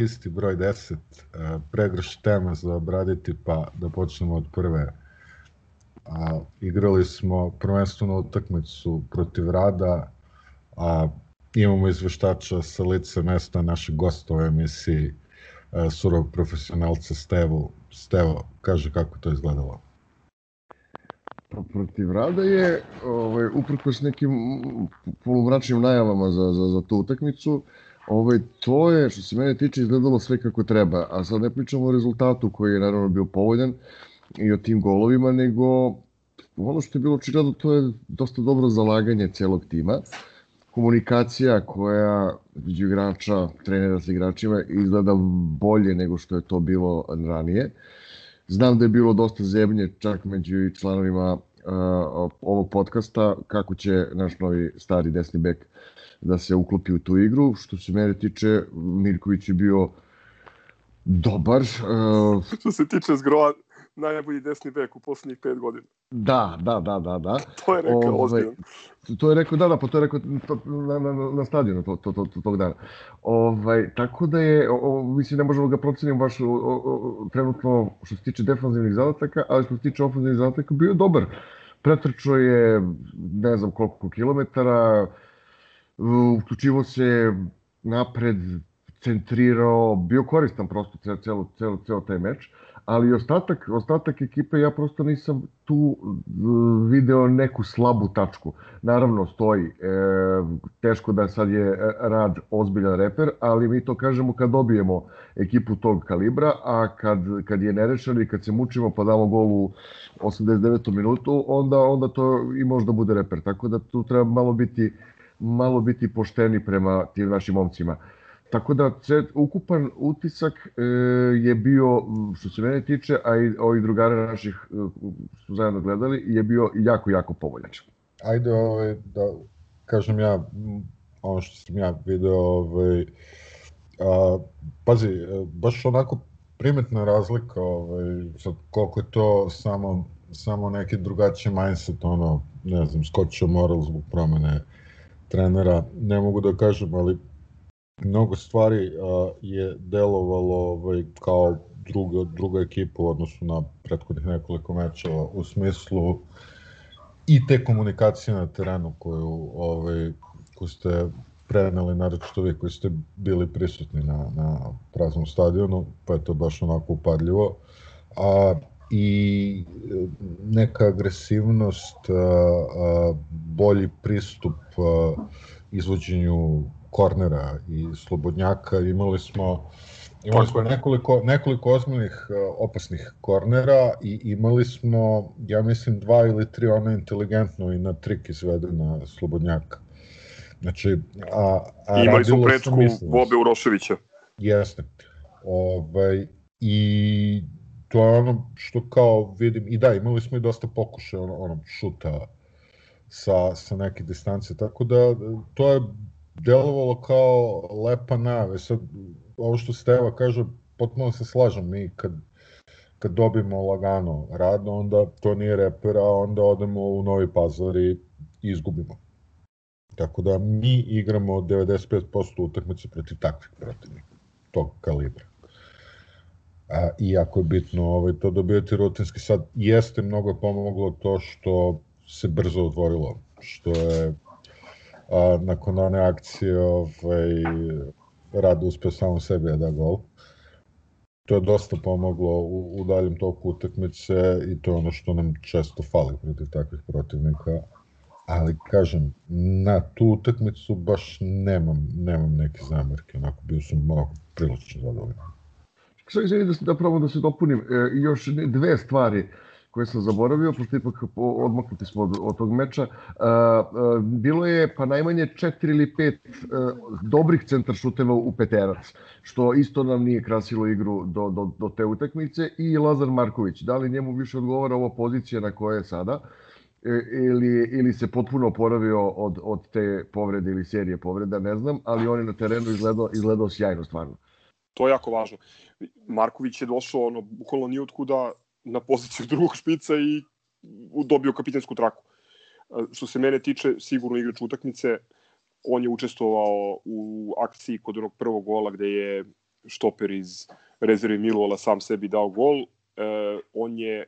Dobro i zdravo, Histi broj 10. Uh, pregrš tema za obraditi, pa da počnemo od prve. A, igrali smo prvenstveno utakmicu protiv Rada, a imamo izveštača sa lice mesta našeg gosta u emisiji uh, surov profesionalca Stevo. Stevo, kaže kako to izgledalo. Pa protiv Rada je, ovaj, uprkos nekim polumračnim najavama za, za, za tu utakmicu, ovaj, to je, što se mene tiče, izgledalo sve kako treba. A sad ne pričamo o rezultatu koji je naravno bio povoljan i o tim golovima, nego ono što je bilo očigledno, to je dosta dobro zalaganje celog tima. Komunikacija koja među igrača, trenera sa igračima izgleda bolje nego što je to bilo ranije. Uh, Znam da je bilo dosta zemlje čak među članovima uh, ovog podcasta kako će naš novi stari desni bek da se uklopi u tu igru. Što se mene tiče, Mirković je bio dobar. Uh, što se tiče Zgroa, najbolji desni bek u poslednjih pet godina. Da, da, da, da, da. to je rekao Ove, ozbiljno. To je rekao, da, da, pa to je rekao na, na, na stadionu to, to, to, to, tog dana. Ovaj, tako da je, o, o, mislim, ne možemo ga proceniti baš o, o, trenutno što se tiče defanzivnih zadataka, ali što se tiče ofenzivnih zadataka bio dobar. Pretrčao je ne znam koliko kilometara, uključivo se napred, centrirao, bio koristan prosto ceo, ceo, ceo, ceo taj meč. Ali ostatak, ostatak ekipe ja prosto nisam tu video neku slabu tačku. Naravno stoji, e, teško da sad je rad ozbiljan reper, ali mi to kažemo kad dobijemo ekipu tog kalibra, a kad, kad je nerešeno i kad se mučimo pa damo gol u 89. minutu, onda, onda to i možda bude reper. Tako da tu treba malo biti, malo biti pošteni prema tim našim momcima. Tako da ukupan utisak e, je bio, što se mene tiče, a i ovih drugara naših e, su zajedno gledali, je bio jako, jako povoljan. Ajde, ovaj, da kažem ja, ono što sam ja video, ovaj, a, pazi, e, baš onako primetna razlika, ovaj, sad koliko je to samo, samo neki drugačiji mindset, ono, ne znam, skočio moral zbog promene trenera, ne mogu da kažem, ali mnogo stvari uh, je delovalo ovaj, kao druga, druga ekipa u odnosu na prethodnih nekoliko mečeva u smislu i te komunikacije na terenu koju, ovaj, koju ste preneli naročito vi koji ste bili prisutni na, na praznom stadionu, pa je to baš onako upadljivo. A, i neka agresivnost, a, a, bolji pristup a, izvođenju kornera i slobodnjaka. Imali smo Imali smo nekoliko, nekoliko ozbiljnih opasnih kornera i imali smo, ja mislim, dva ili tri ona inteligentno i na trik izvedena slobodnjaka. Znači, a, a imali smo prečku Bobe Uroševića. Jeste. Ovaj, I to je ono što kao vidim, i da, imali smo i dosta pokušaja ono, ono šuta sa, sa neke distance, tako da to je delovalo kao lepa nave. Sad, ovo što Steva kaže, potpuno se slažem, mi kad, kad dobimo lagano rad, onda to nije reper, a onda odemo u Novi Pazar i izgubimo. Tako da mi igramo 95% utakmice protiv takvih protivnika, tog kalibra. A, I jako je bitno ovaj, to dobijati rutinski. Sad, jeste mnogo pomoglo to što se brzo otvorilo, što je a, nakon one akcije ovaj, Rado uspeo samo sebi da gol. To je dosta pomoglo u, u daljem toku utakmice i to je ono što nam često fali protiv takvih protivnika. Ali kažem, na tu utakmicu baš nemam, nemam neke zamerke, onako bio sam mnogo prilično zadovoljan. Sada izvini da, da probam da se dopunim, e, još dve stvari koje sam zaboravio, pošto ipak odmaknuti smo od, od tog meča. bilo je pa najmanje četiri ili pet dobrih centar šuteva u peterac, što isto nam nije krasilo igru do, do, do te utakmice. I Lazar Marković, da li njemu više odgovara ova pozicija na kojoj je sada? E, ili, ili se potpuno oporavio od, od te povrede ili serije povreda, ne znam, ali on je na terenu izgledao, izgledao sjajno stvarno. To je jako važno. Marković je došao, ono, bukvalno nije otkuda na poziciju drugog špica i dobio kapitensku traku. Što se mene tiče, sigurno igrač utakmice, on je učestvovao u akciji kod onog prvog gola gde je štoper iz rezerve Milovala sam sebi dao gol. E, on je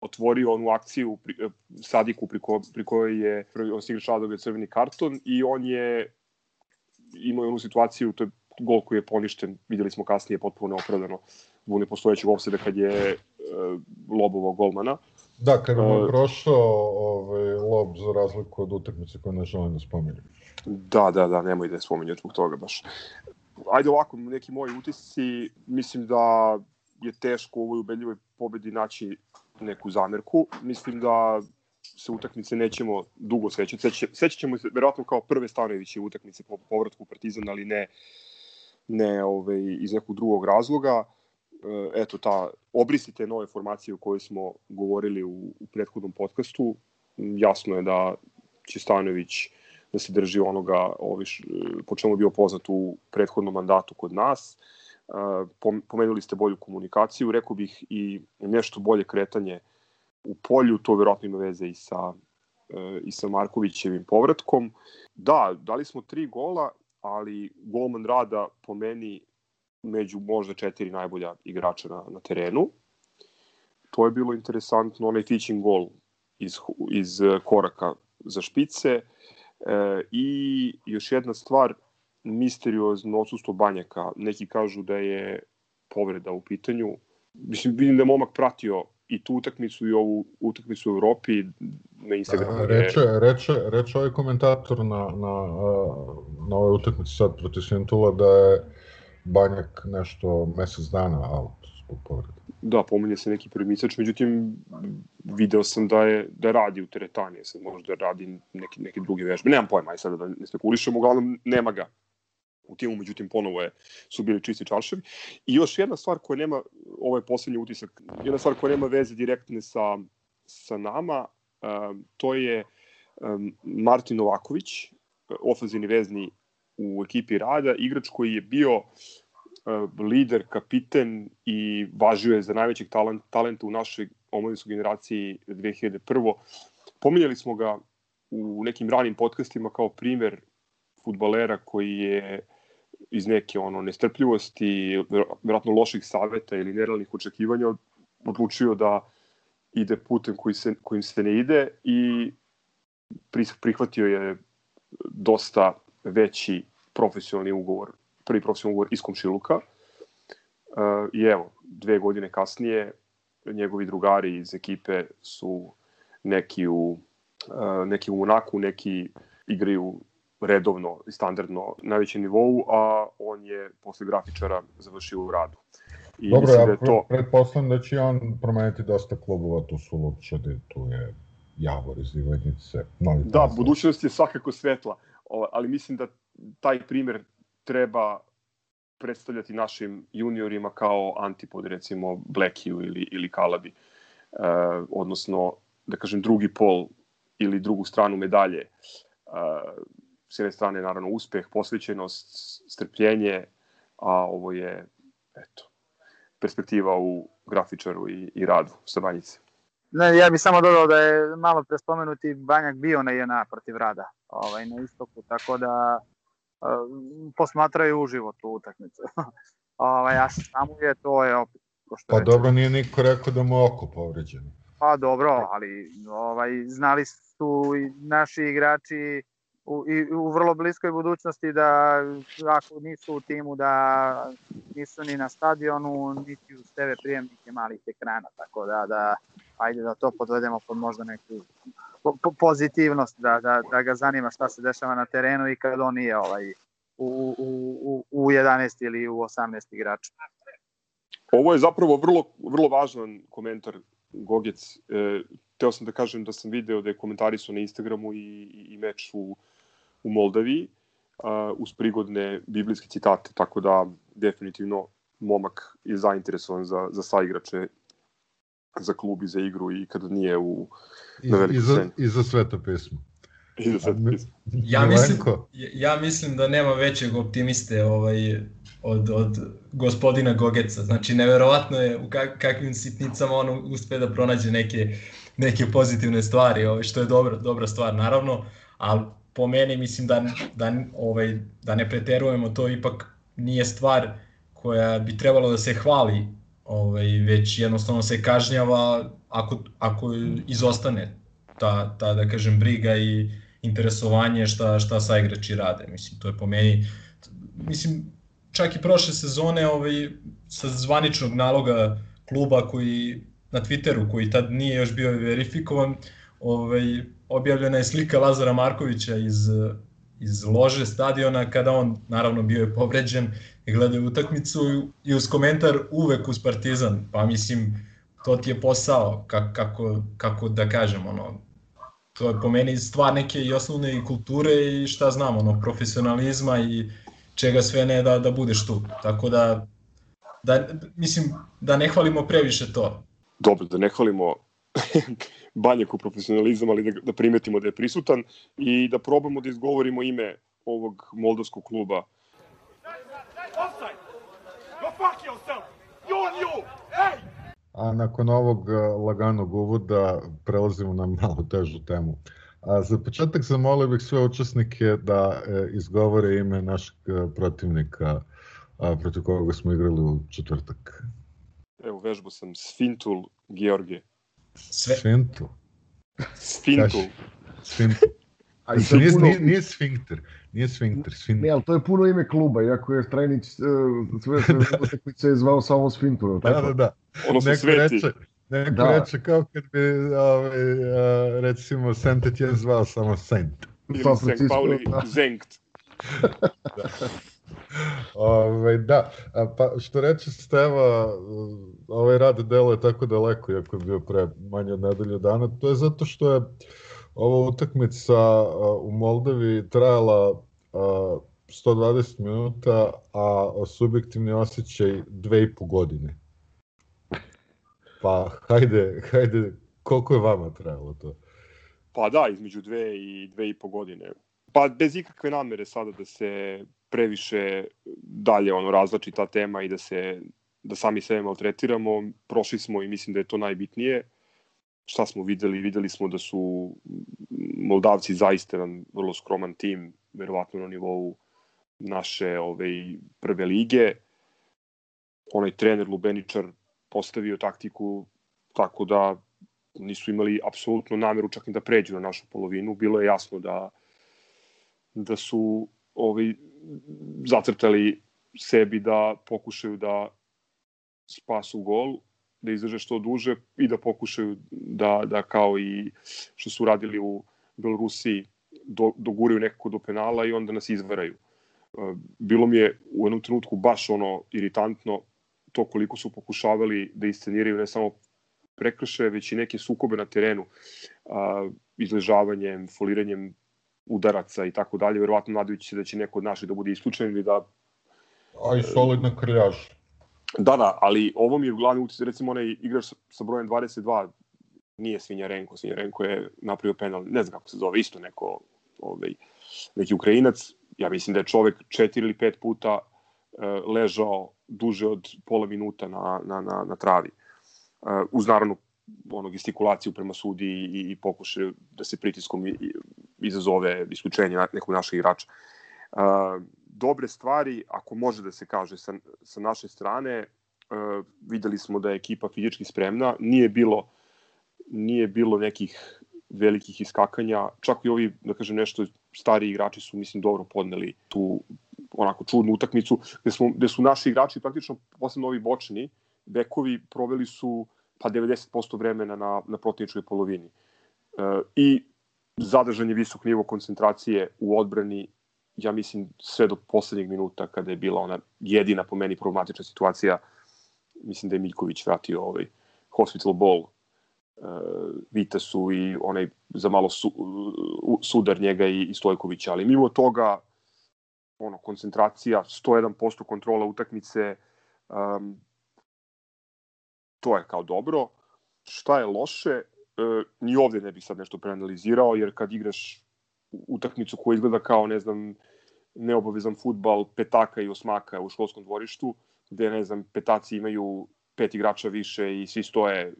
otvorio onu akciju pri, e, Sadiku pri, ko, pri kojoj je on se dobio crveni karton i on je imao onu situaciju, to je gol koji je poništen, videli smo kasnije potpuno neopravdano zbog nepostojećeg opseda kad je e, lobovao golmana. Da, kad mu je prošao ovaj, lob za razliku od utakmice koje ne želim da spominjem. Da, da, da, nemoj da je spominjati zbog toga baš. Ajde ovako, neki moji utisci, mislim da je teško u ovoj ubedljivoj pobedi naći neku zamerku. Mislim da se utakmice nećemo dugo sećati. Sećat ćemo se verovatno kao prve Stanojeviće utakmice po povratku Partizan, ali ne, ne ovaj, iz nekog drugog razloga. E, eto, ta, obrisite nove formacije o kojoj smo govorili u, u prethodnom podcastu. Jasno je da će Stanojević da se drži onoga oviš, po čemu bio poznat u prethodnom mandatu kod nas. E, pomenuli ste bolju komunikaciju, rekao bih i nešto bolje kretanje u polju, to verovatno ima veze i sa, e, i sa Markovićevim povratkom. Da, dali smo tri gola, ali golman Rada po meni među možda četiri najbolja igrača na, na terenu. To je bilo interesantno, onaj teaching gol iz, iz koraka za špice. E, I još jedna stvar, misteriozno odsustvo Banjaka. Neki kažu da je povreda u pitanju. Mislim, vidim da je momak pratio i tu utakmicu i ovu utakmicu u Evropi na Instagramu. A, reče, reče, reče ovaj komentator na, na, na ovoj utakmici sad protiv Svintula da je Banjak nešto mesec dana out zbog povrede. Da, pominje se neki primisač, međutim video sam da je da radi u teretani, sad možda radi neke, neke druge vežbe. Nemam pojma, aj sada da ne spekulišem, uglavnom nema ga u timu, međutim ponovo je, su bili čisti čarševi. I još jedna stvar koja nema, ovo je poslednji utisak, jedna stvar koja nema veze direktne sa, sa nama, um, to je um, Martin Novaković, ofenzivni vezni u ekipi Rada, igrač koji je bio uh, lider, kapiten i važio je za najvećeg talent, talenta u našoj omladinskoj generaciji 2001. Pominjali smo ga u nekim ranim podcastima kao primer futbalera koji je iz neke ono nestrpljivosti, verovatno loših saveta ili nerealnih očekivanja odlučio da ide putem koji se, kojim se ne ide i prihvatio je dosta veći profesionalni ugovor, prvi profesionalni ugovor iz Komšiluka. Uh, I evo, dve godine kasnije, njegovi drugari iz ekipe su neki u, uh, neki u Monaku, neki igraju redovno i standardno na većem nivou, a on je posle grafičara završio u radu. I Dobro, ja da to... pretpostavljam da će on promeniti dosta klubova, tu su Lupčade, tu je Javor iz Ivanjice. Novi da, Pazar. budućnost je svakako svetla, ali mislim da taj primer treba predstavljati našim juniorima kao antipod, recimo Blackiju ili, ili Kalabi. E, odnosno, da kažem, drugi pol ili drugu stranu medalje. E, s jedne strane naravno uspeh, posvećenost, strpljenje, a ovo je eto, perspektiva u grafičaru i, i radu sa Banjice. Ne, ja bih samo dodao da je malo pre spomenuti Banjak bio na jedna protiv rada ovaj, na istoku, tako da uh, posmatraju uživo tu utakmicu. ovaj, a samo je to je opet Pa reče. dobro, nije niko rekao da mu oko povređeno. Pa dobro, ali ovaj, znali su i naši igrači u, i u vrlo bliskoj budućnosti da ako nisu u timu da nisu ni na stadionu niti uz TV prijemnike malih ekrana tako da da ajde da to podvedemo pod možda neku po, pozitivnost da, da, da ga zanima šta se dešava na terenu i kad on nije ovaj u, u, u, u 11 ili u 18 igrača. Ovo je zapravo vrlo, vrlo važan komentar Gogec. E, teo sam da kažem da sam video da je komentarisao na Instagramu i, i meč u u Moldaviji uh, uz prigodne biblijske citate, tako da definitivno momak je zainteresovan za, za saigrače za klub i za igru i kada nije u na velikom I, za, I za pismo. I za sveto pismo. Ja mislim, ja mislim da nema većeg optimiste ovaj, od, od gospodina Gogeca. Znači, neverovatno je u kak, kakvim sitnicama on uspe da pronađe neke, neke pozitivne stvari, ovaj, što je dobra, dobra stvar, naravno, ali po meni mislim da, da, ovaj, da ne preterujemo, to ipak nije stvar koja bi trebalo da se hvali, ovaj, već jednostavno se kažnjava ako, ako izostane ta, ta, da kažem, briga i interesovanje šta, šta sa igrači rade. Mislim, to je po meni, mislim, čak i prošle sezone ovaj, sa zvaničnog naloga kluba koji na Twitteru, koji tad nije još bio verifikovan, ovaj, objavljena je slika Lazara Markovića iz, iz lože stadiona kada on naravno bio je povređen i gledao utakmicu i uz komentar uvek uz Partizan. Pa mislim, to ti je posao, kako, kako, kako da kažem, ono, to je po meni stvar neke i osnovne i kulture i šta znam, ono, profesionalizma i čega sve ne da, da budeš tu. Tako da, da, mislim, da ne hvalimo previše to. Dobro, da ne hvalimo banjak u profesionalizam, ali da, da primetimo da je prisutan i da probamo da izgovorimo ime ovog moldovskog kluba. A nakon ovog e, laganog uvoda prelazimo na malo težu temu. A za početak zamolio bih sve učesnike da e, izgovore ime našeg e, protivnika a, protiv koga smo igrali u četvrtak. Evo, vežbu sam Sfintul Georgije. Sve... Sfintul. Sfintul. Sfintul. A znači, nije, puno... nije, nije sfinkter, nije sfinkter, sfinkter. Ne, ali to je puno ime kluba, iako je Strajnić uh, sve sve utakmice je zvao samo Sfintur. Da, da, da. Ono se sveti. Reče, neko da. reče kao kad bi, ove, uh, recimo, Saint Etienne zvao samo Saint. Ili Saint Pauli da. Zengt. da. Ove, da, a, pa što reče Steva, ovaj rad delo je tako daleko, iako je bio pre manje od nedelju dana, to je zato što je ova utakmica u Moldavi trajala 120 minuta, a subjektivni osjećaj dve i po godine. Pa, hajde, hajde, koliko je vama trajalo to? Pa da, između dve i dve i po godine. Pa bez ikakve namere sada da se previše dalje ono razlači ta tema i da se da sami sebe maltretiramo, prošli smo i mislim da je to najbitnije. Šta smo videli? Videli smo da su Moldavci zaista jedan vrlo skroman tim, verovatno na nivou naše ove, prve lige. Onaj trener Lubeničar postavio taktiku tako da nisu imali apsolutno nameru čak i da pređu na našu polovinu. Bilo je jasno da da su ovaj, zacrtali sebi da pokušaju da spasu gol, da izdrže što duže i da pokušaju da, da kao i što su radili u Belorusiji do, doguraju nekako do penala i onda nas izvaraju. E, bilo mi je u jednom trenutku baš ono iritantno to koliko su pokušavali da isceniraju ne samo prekrše, već i neke sukobe na terenu, izležavanjem, foliranjem udaraca i tako dalje, verovatno nadajući se da će neko od naših da bude isključen ili da... A i solidna krljaž. Da, da, ali ovo mi je glavni utjecaj, recimo onaj igrač sa, brojem 22, nije Svinjarenko, Svinjarenko je napravio penal, ne znam kako se zove, isto neko, ovaj, neki Ukrajinac, ja mislim da je čovek četiri ili pet puta uh, ležao duže od pola minuta na, na, na, na travi. Uh, uz naravno ono, gestikulaciju prema sudi i, i pokušaju da se pritiskom izazove isključenje nekog našeg igrača. Uh, dobre stvari, ako može da se kaže sa, sa naše strane, uh, videli smo da je ekipa fizički spremna, nije bilo nije bilo nekih velikih iskakanja, čak i ovi, da kažem nešto, stari igrači su, mislim, dobro podneli tu onako čudnu utakmicu, gde, smo, gde su naši igrači praktično, posebno ovi bočni, bekovi, proveli su pa 90% vremena na, na protivničkoj polovini. E, I zadržan je visok nivo koncentracije u odbrani, ja mislim, sve do poslednjeg minuta kada je bila ona jedina po meni problematična situacija, mislim da je Miljković vratio ovaj hospital ball uh, Vitasu i onaj za malo su, sudar njega i, i Stojkovića, ali mimo toga ono, koncentracija, 101% kontrola utakmice, um, to je kao dobro. Šta je loše, e, ni ovde ne bih sad nešto preanalizirao, jer kad igraš utakmicu koja izgleda kao, ne znam, neobavezan futbal petaka i osmaka u školskom dvorištu, gde, ne znam, petaci imaju pet igrača više i svi stoje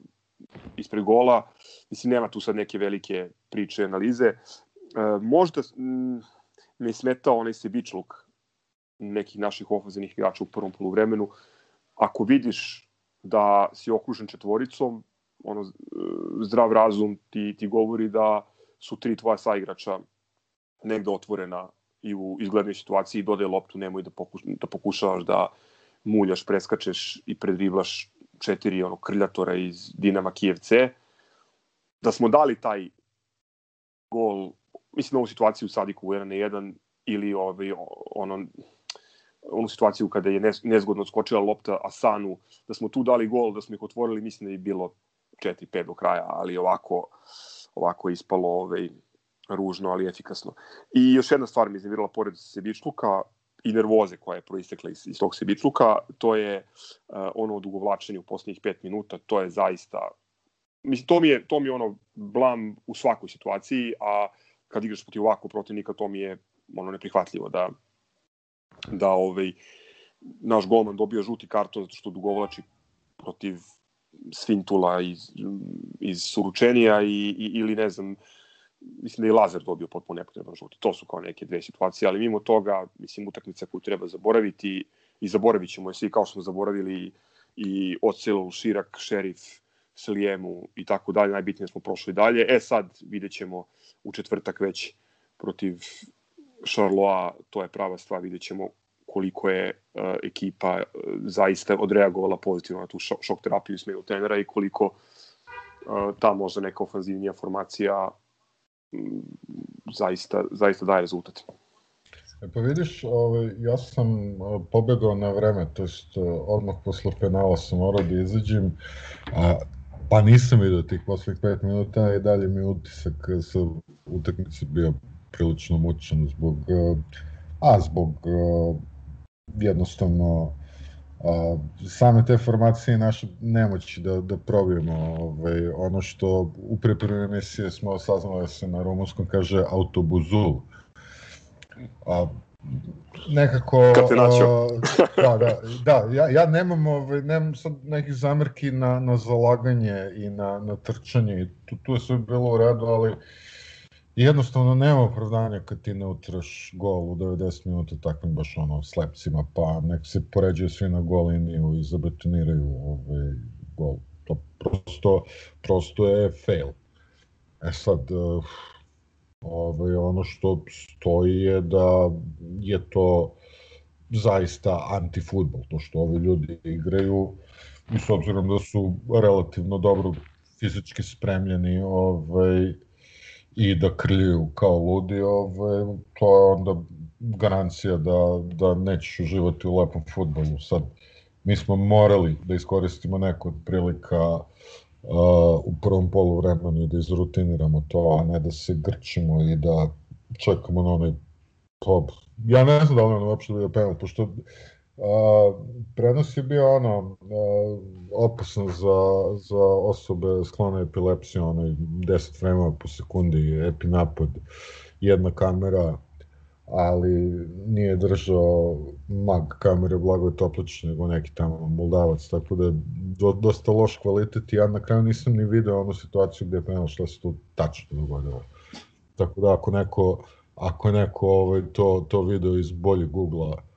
ispred gola. Mislim, nema tu sad neke velike priče, analize. možda m, me smetao onaj sebičluk nekih naših ofazivnih igrača u prvom poluvremenu. Ako vidiš da si okružen četvoricom, ono, zdrav razum ti, ti govori da su tri tvoja saigrača negde otvorena i u izglednoj situaciji dodaje loptu, nemoj da, pokuš, da pokušavaš da muljaš, preskačeš i predriblaš četiri ono, krljatora iz Dinama Kijev C. Da smo dali taj gol, mislim na ovu situaciju u Sadiku 1 na 1 ili ovaj, ono, onu situaciju kada je nezgodno skočila lopta Asanu, da smo tu dali gol, da smo ih otvorili, mislim da je bilo 4-5 do kraja, ali ovako, ovako je ispalo ovaj, ružno, ali efikasno. I još jedna stvar mi iznevirala pored sebičluka i nervoze koja je proistekla iz, iz tog sebičluka, to je uh, ono odugovlačenje u poslednjih 5 minuta, to je zaista mislim to mi je to mi je ono blam u svakoj situaciji, a kad igraš protiv ovako protivnika to mi je ono neprihvatljivo da da ovaj naš golman dobio žuti karton zato što dugovlači protiv Svintula iz, iz Suručenija i, i, ili ne znam, mislim da je Lazar dobio potpuno nepotreban žuti. To su kao neke dve situacije, ali mimo toga, mislim, utakmica koju treba zaboraviti i zaboravit ćemo je svi kao smo zaboravili i Ocelu, Širak, Šerif, Selijemu i tako dalje. Najbitnije smo prošli dalje. E sad vidjet ćemo u četvrtak već protiv Charloa, to je prava stvar, vidjet ćemo koliko je uh, ekipa uh, zaista odreagovala pozitivno na tu šok, šok terapiju smenu trenera i koliko uh, ta možda neka ofanzivnija formacija um, zaista, zaista daje rezultat. E pa vidiš, ovaj, ja sam pobegao na vreme, to jest odmah posle penala sam morao da izađem, a, pa nisam vidio tih poslednjih 5 minuta i dalje mi utisak sa utakmice bio prilično mučan zbog, a zbog jednostavno a, same te formacije naše nemoći da, da probijemo ovaj, ono što u pripremi emisije smo saznali da se na rumunskom kaže autobuzul. A, nekako a, da, da, da ja, ja nemam, ovaj, nemam sad nekih zamerki na, na zalaganje i na, na trčanje tu, tu je sve bilo u redu, ali jednostavno nema opravdanja kad ti ne utraš gol u 90 minuta takvim baš ono slepcima, pa nek se poređaju svi na gol liniju i zabetoniraju ovaj gol. To prosto, prosto je fail. E sad, uh, ovaj, ono što stoji je da je to zaista antifutbol, to što ovi ljudi igraju i s obzirom da su relativno dobro fizički spremljeni, ovaj, i da krljuju kao ludi, ovaj, to je onda garancija da, da nećeš uživati u lepom futbolu. Sad, mi smo morali da iskoristimo neko od prilika uh, u prvom polu vremenu i da izrutiniramo to, a ne da se grčimo i da čekamo na onaj pop. Ja ne znam da li on uopšte bio penal, pošto Prenos je bio ono a, opasan za, za osobe sklone epilepsije, onaj 10 frame po sekundi, epinapad, jedna kamera, ali nije držao mag kamere Blagoje Toplić, nego neki tamo Moldavac, tako da je do, dosta loš kvalitet i ja na kraju nisam ni video onu situaciju gde je penal šta se tu tačno dogodilo. Tako da ako neko, ako neko ovaj, to, to video iz bolje Google-a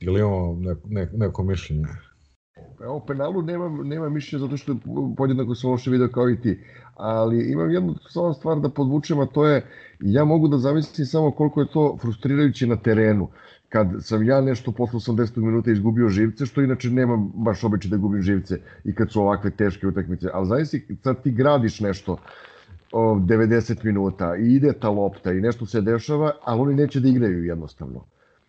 Ili imamo neko, ne, neko mišljenje? O penalu nemam, nemam mišljenja zato što podjednako sam loše video kao i ti. Ali imam jednu samo stvar da podvučem, a to je ja mogu da zamislim samo koliko je to frustrirajuće na terenu. Kad sam ja nešto posle 80 minuta izgubio živce, što inače nemam baš običaj da gubim živce i kad su ovakve teške utakmice. Ali zavisli, sad ti gradiš nešto, 90 minuta i ide ta lopta i nešto se dešava, ali oni neće da igraju jednostavno.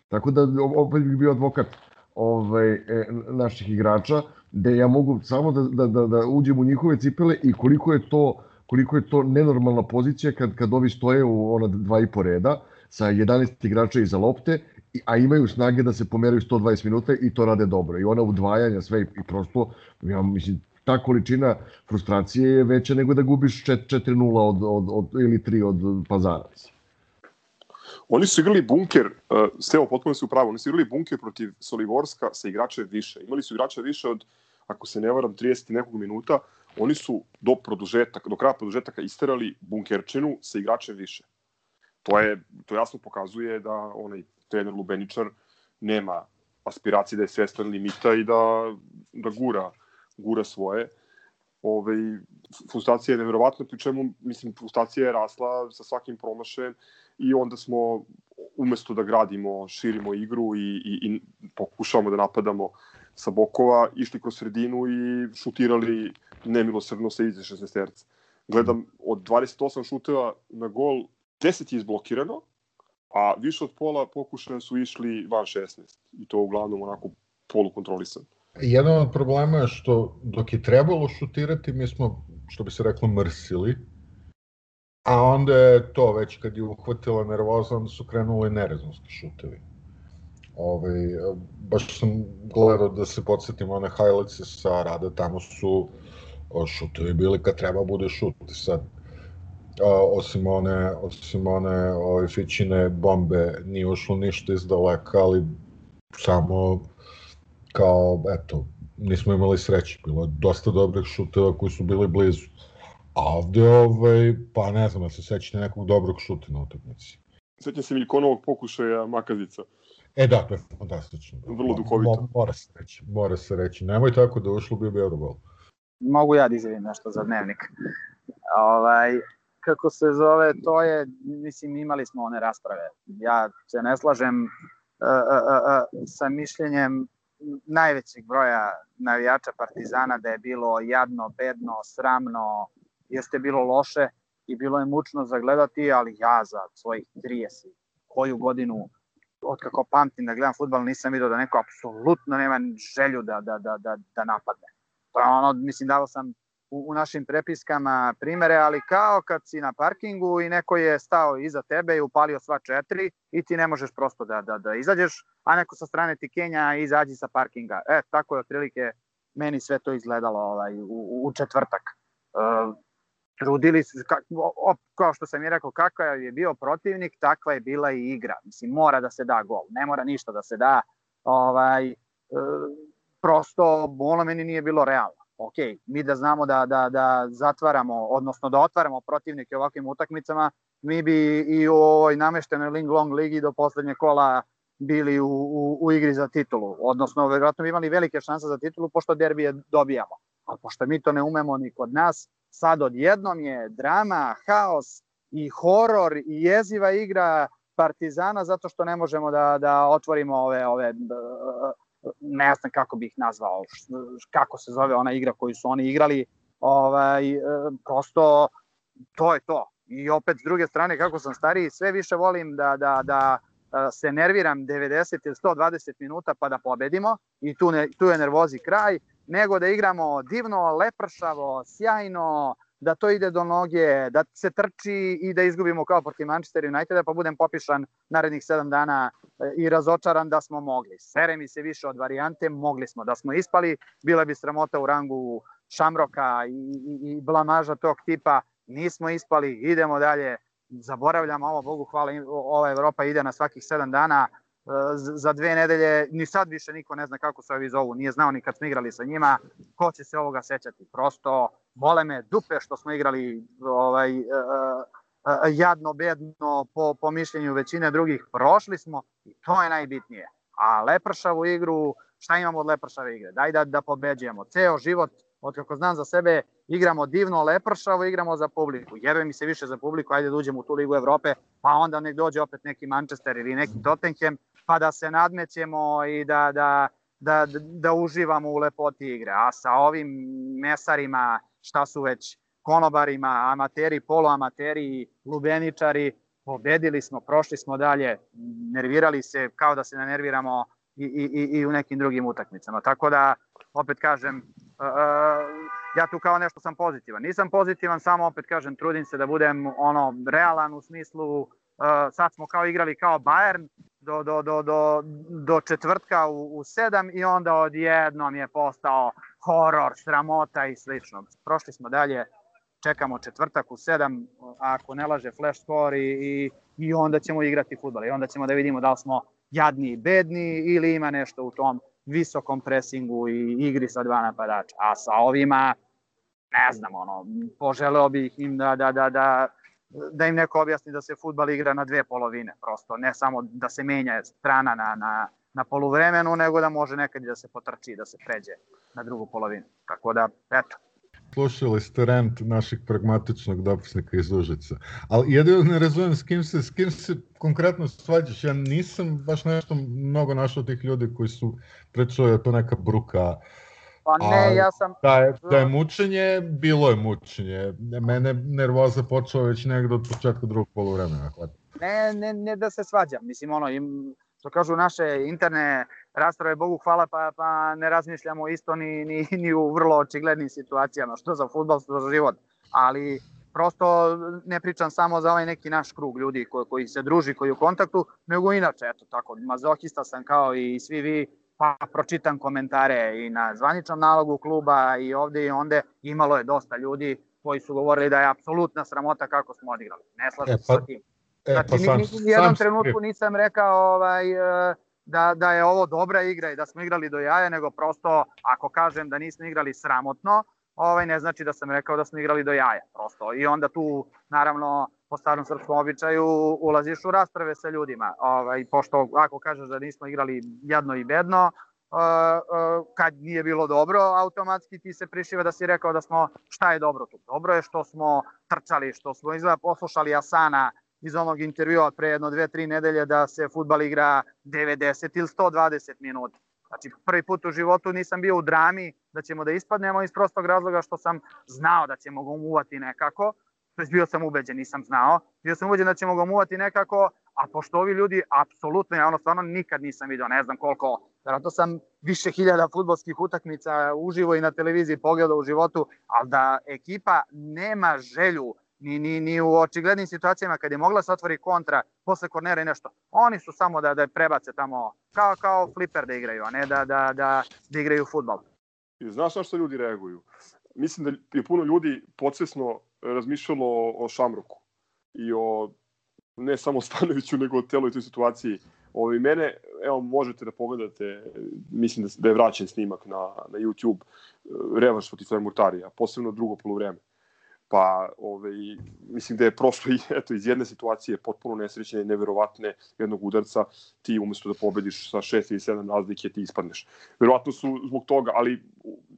Tako da opet bih bio advokat ovaj, e, naših igrača, da ja mogu samo da, da, da, da uđem u njihove cipele i koliko je to koliko je to nenormalna pozicija kad, kad ovi stoje u ona dva i po reda sa 11 igrača iza lopte, a imaju snage da se pomeraju 120 minuta i to rade dobro. I ona udvajanja sve i, prosto, ja mislim, ta količina frustracije je veća nego da gubiš 4-0 od, od, od, ili 3 od pazaraca. Oni su igrali bunker, uh, Stevo potpuno su pravo, oni su igrali bunker protiv Solivorska sa igrače više. Imali su igrače više od, ako se ne varam, 30 nekog minuta. Oni su do produžetaka, do kraja produžetaka isterali bunkerčinu sa igračem više. to, je, to jasno pokazuje da onaj trener Lubeničar nema aspiracije da je svestan limita i da, da gura, gura svoje. Ove, frustracija je nevjerovatna, pri čemu, mislim, frustracija je rasla sa svakim promašajem i onda smo, umesto da gradimo, širimo igru i, i, i pokušavamo da napadamo sa bokova, išli kroz sredinu i šutirali nemilosrdno sa iza 16 terca. Gledam, od 28 šuteva na gol, 10 je izblokirano, a više od pola pokušaja su išli van 16. I to uglavnom onako polukontrolisan. Jedan od problema je što dok je trebalo šutirati, mi smo, što bi se reklo, mrsili, a onda je to već kad je uhvatila nervoza, onda su krenuli nerezonski šutevi. Ove, ovaj, baš sam gledao da se podsjetim one highlights sa rada, tamo su šutevi bili kad treba bude šut. Sad, a, osim one, osim one ove, fićine bombe nije ušlo ništa iz daleka, ali samo kao, eto, nismo imali sreće. Bilo je dosta dobrih šuteva koji su bili blizu. A ovde, ovaj, pa ne znam, da se sećate nekog dobrog šuta na utakmici. Sećam se Miljkonovog pokušaja Makazica. E da, to je fantastično. Vrlo duhovito. Mo, mora se reći, mora se reći. Nemoj tako da ušlo bi bi Eurogol. Mogu ja da izvijem nešto za dnevnik. Ovaj, kako se zove, to je, mislim, imali smo one rasprave. Ja se ne slažem uh, uh, uh, sa mišljenjem najvećeg broja navijača Partizana da je bilo jadno, bedno, sramno, jeste bilo loše i bilo je mučno zagledati, ali ja za svojih 30 koju godinu od kako pamtim da gledam futbal nisam vidio da neko apsolutno nema želju da, da, da, da, da napadne. To je ono, mislim, dao sam u, u našim prepiskama primere, ali kao kad si na parkingu i neko je stao iza tebe i upalio sva četiri i ti ne možeš prosto da, da, da izađeš, a neko sa strane ti Kenja izađi sa parkinga. E, tako je otprilike meni sve to izgledalo ovaj, u, u četvrtak. Uh, trudili su, ka, op, kao što sam i rekao, kakav je bio protivnik, takva je bila i igra. Mislim, mora da se da gol, ne mora ništa da se da. Ovaj, e, prosto, ono meni nije bilo realno ok, mi da znamo da, da, da zatvaramo, odnosno da otvaramo protivnike ovakvim utakmicama, mi bi i u ovoj nameštenoj Ling Long ligi do poslednje kola bili u, u, u igri za titulu. Odnosno, verovatno bi imali velike šanse za titulu, pošto derbije dobijamo. A pošto mi to ne umemo ni kod nas, sad odjednom je drama, haos i horor i jeziva igra Partizana zato što ne možemo da, da otvorimo ove, ove ne znam kako bih nazvao, kako se zove ona igra koju su oni igrali, ovaj, prosto to je to. I opet s druge strane, kako sam stariji, sve više volim da, da, da e, se nerviram 90 ili 120 minuta pa da pobedimo i tu, ne, tu je nervozi kraj, nego da igramo divno, lepršavo, sjajno, da to ide do noge, da se trči i da izgubimo kao protiv Manchester Uniteda, pa budem popišan narednih 7 dana e, i razočaran da smo mogli. Sere mi se više od varijante, mogli smo. Da smo ispali, bila bi sramota u rangu Šamroka i, i, i blamaža tog tipa. Nismo ispali, idemo dalje, zaboravljamo ovo, Bogu hvala, ova Evropa ide na svakih 7 dana, za dve nedelje, ni sad više niko ne zna kako se ovi zovu, nije znao ni kad smo igrali sa njima, ko će se ovoga sećati. Prosto, bole me dupe što smo igrali ovaj, uh, uh, jadno, bedno, po, po mišljenju većine drugih, prošli smo i to je najbitnije. A lepršavu igru, šta imamo od lepršave igre? Daj da, da pobeđujemo. Ceo život, od kako znam za sebe, igramo divno, lepršavo, igramo za publiku. Jebe mi se više za publiku, ajde da uđemo u tu ligu Evrope, pa onda nek dođe opet neki Manchester ili neki Tottenham, pa da se nadmećemo i da, da, da, da uživamo u lepoti igre. A sa ovim mesarima, šta su već konobarima, amateri, poluamateri, lubeničari, pobedili smo, prošli smo dalje, nervirali se kao da se ne nerviramo i, i, i u nekim drugim utakmicama. Tako da, opet kažem, ja tu kao nešto sam pozitivan. Nisam pozitivan, samo opet kažem, trudim se da budem ono realan u smislu, sad smo kao igrali kao Bayern, do, do, do, do, do četvrtka u, u sedam i onda odjednom je postao horor, sramota i slično. Prošli smo dalje, čekamo četvrtak u sedam, ako ne laže flash score i, i, i onda ćemo igrati futbol i onda ćemo da vidimo da li smo jadni i bedni ili ima nešto u tom visokom presingu i igri sa dva napadača. A sa ovima, ne znam, ono, poželeo bih im da, da, da, da da im neko objasni da se futbal igra na dve polovine, prosto ne samo da se menja strana na, na, na poluvremenu, nego da može nekad i da se potrči, da se pređe na drugu polovinu. Tako da, eto, slušali ste rent našeg pragmatičnog dopisnika iz Užica. Ali jedino ne razumem s kim se, s kim se konkretno svađaš. Ja nisam baš nešto mnogo našao tih ljudi koji su pričali je to neka bruka. Pa ne, A, ja sam... Da je, da je mučenje, bilo je mučenje. Mene nervoza počela već negde od početka drugog polovremena. Ne, ne, ne da se svađam. Mislim, ono, im, što kažu naše interne rasprave, Bogu hvala, pa, pa ne razmišljamo isto ni, ni, ni u vrlo očiglednim situacijama, što za futbol, što za život. Ali prosto ne pričam samo za ovaj neki naš krug ljudi koji, koji se druži, koji je u kontaktu, nego inače, eto tako, mazohista sam kao i svi vi, pa pročitam komentare i na zvaničnom nalogu kluba i ovde i onde, imalo je dosta ljudi koji su govorili da je apsolutna sramota kako smo odigrali. Ne slažem e, pa, se sa tim. E, znači, pa sam, ni, ni, ni jednom trenutku nisam rekao ovaj, e, da, da je ovo dobra igra i da smo igrali do jaja, nego prosto ako kažem da nismo igrali sramotno, ovaj ne znači da sam rekao da smo igrali do jaja, prosto. I onda tu, naravno, po starom srpskom običaju ulaziš u rasprave sa ljudima. Ovaj, pošto ako kažeš da nismo igrali jedno i bedno, uh, kad nije bilo dobro, automatski ti se prišiva da si rekao da smo, šta je dobro tu? Dobro je što smo trčali, što smo izgleda poslušali Asana iz onog intervjua pre jedno, dve, tri nedelje da se futbal igra 90 ili 120 minuta. Znači, prvi put u životu nisam bio u drami da ćemo da ispadnemo iz prostog razloga što sam znao da ćemo ga umuvati nekako, je bio sam ubeđen, nisam znao, bio sam ubeđen da ćemo ga umuvati nekako, a pošto ovi ljudi, apsolutno, ja ono stvarno nikad nisam video, ne znam koliko, verovatno sam više hiljada futbolskih utakmica uživo i na televiziji pogledao u životu, ali da ekipa nema želju ni, ni, ni u očiglednim situacijama kad je mogla se otvori kontra posle kornera i nešto. Oni su samo da, da prebace tamo, kao, kao fliper da igraju, a ne da, da, da, da igraju futbol. I znaš na što ljudi reaguju? Mislim da je puno ljudi podsvesno razmišljalo o Šamroku i o ne samo Stanoviću, nego o teloj toj situaciji. Ovi mene, evo možete da pogledate, mislim da, da je vraćen snimak na, na YouTube, revanš protiv Murtarija, posebno drugo polovreme pa ovaj, mislim da je prošlo i eto, iz jedne situacije potpuno nesrećene, neverovatne jednog udarca, ti umesto da pobediš sa šest ili sedam razlike, ti ispadneš. Verovatno su zbog toga, ali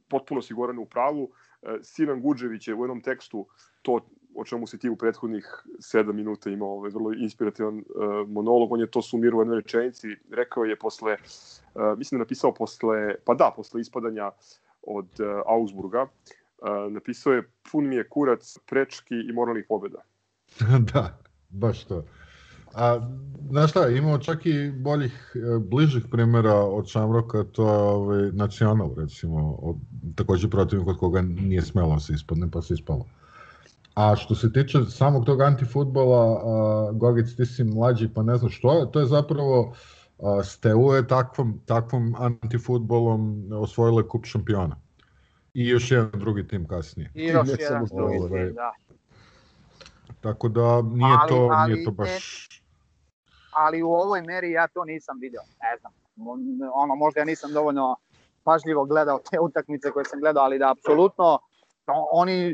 potpuno si Goran u pravu. E, Sinan Guđević je u jednom tekstu to o čemu se ti u prethodnih 7 minuta imao ovaj vrlo inspirativan uh, monolog, on je to sumirao u jednoj rečenici, rekao je posle, uh, mislim da napisao posle, pa da, posle ispadanja od uh, Augsburga, napisao je pun mi je kurac prečki i moralnih pobjeda. da, baš to. A, znaš šta, imamo čak i boljih, e, bližih primjera od Šamroka, to je ovaj, nacional, recimo, od, takođe protiv kod koga nije smelo da se ispadne, pa se ispalo. A što se tiče samog tog antifutbola, Gogic, ti si mlađi, pa ne znam što je, to je zapravo a, Steaua je takvom, takvom antifutbolom osvojile kup šampiona. I još jedan drugi tim kasnije. I još jedan drugi tim, ovaj, da. Tako da nije ali, to, ali, nije to baš... Ne, ali u ovoj meri ja to nisam video, ne znam. Ono, možda ja nisam dovoljno pažljivo gledao te utakmice koje sam gledao, ali da apsolutno oni e, e,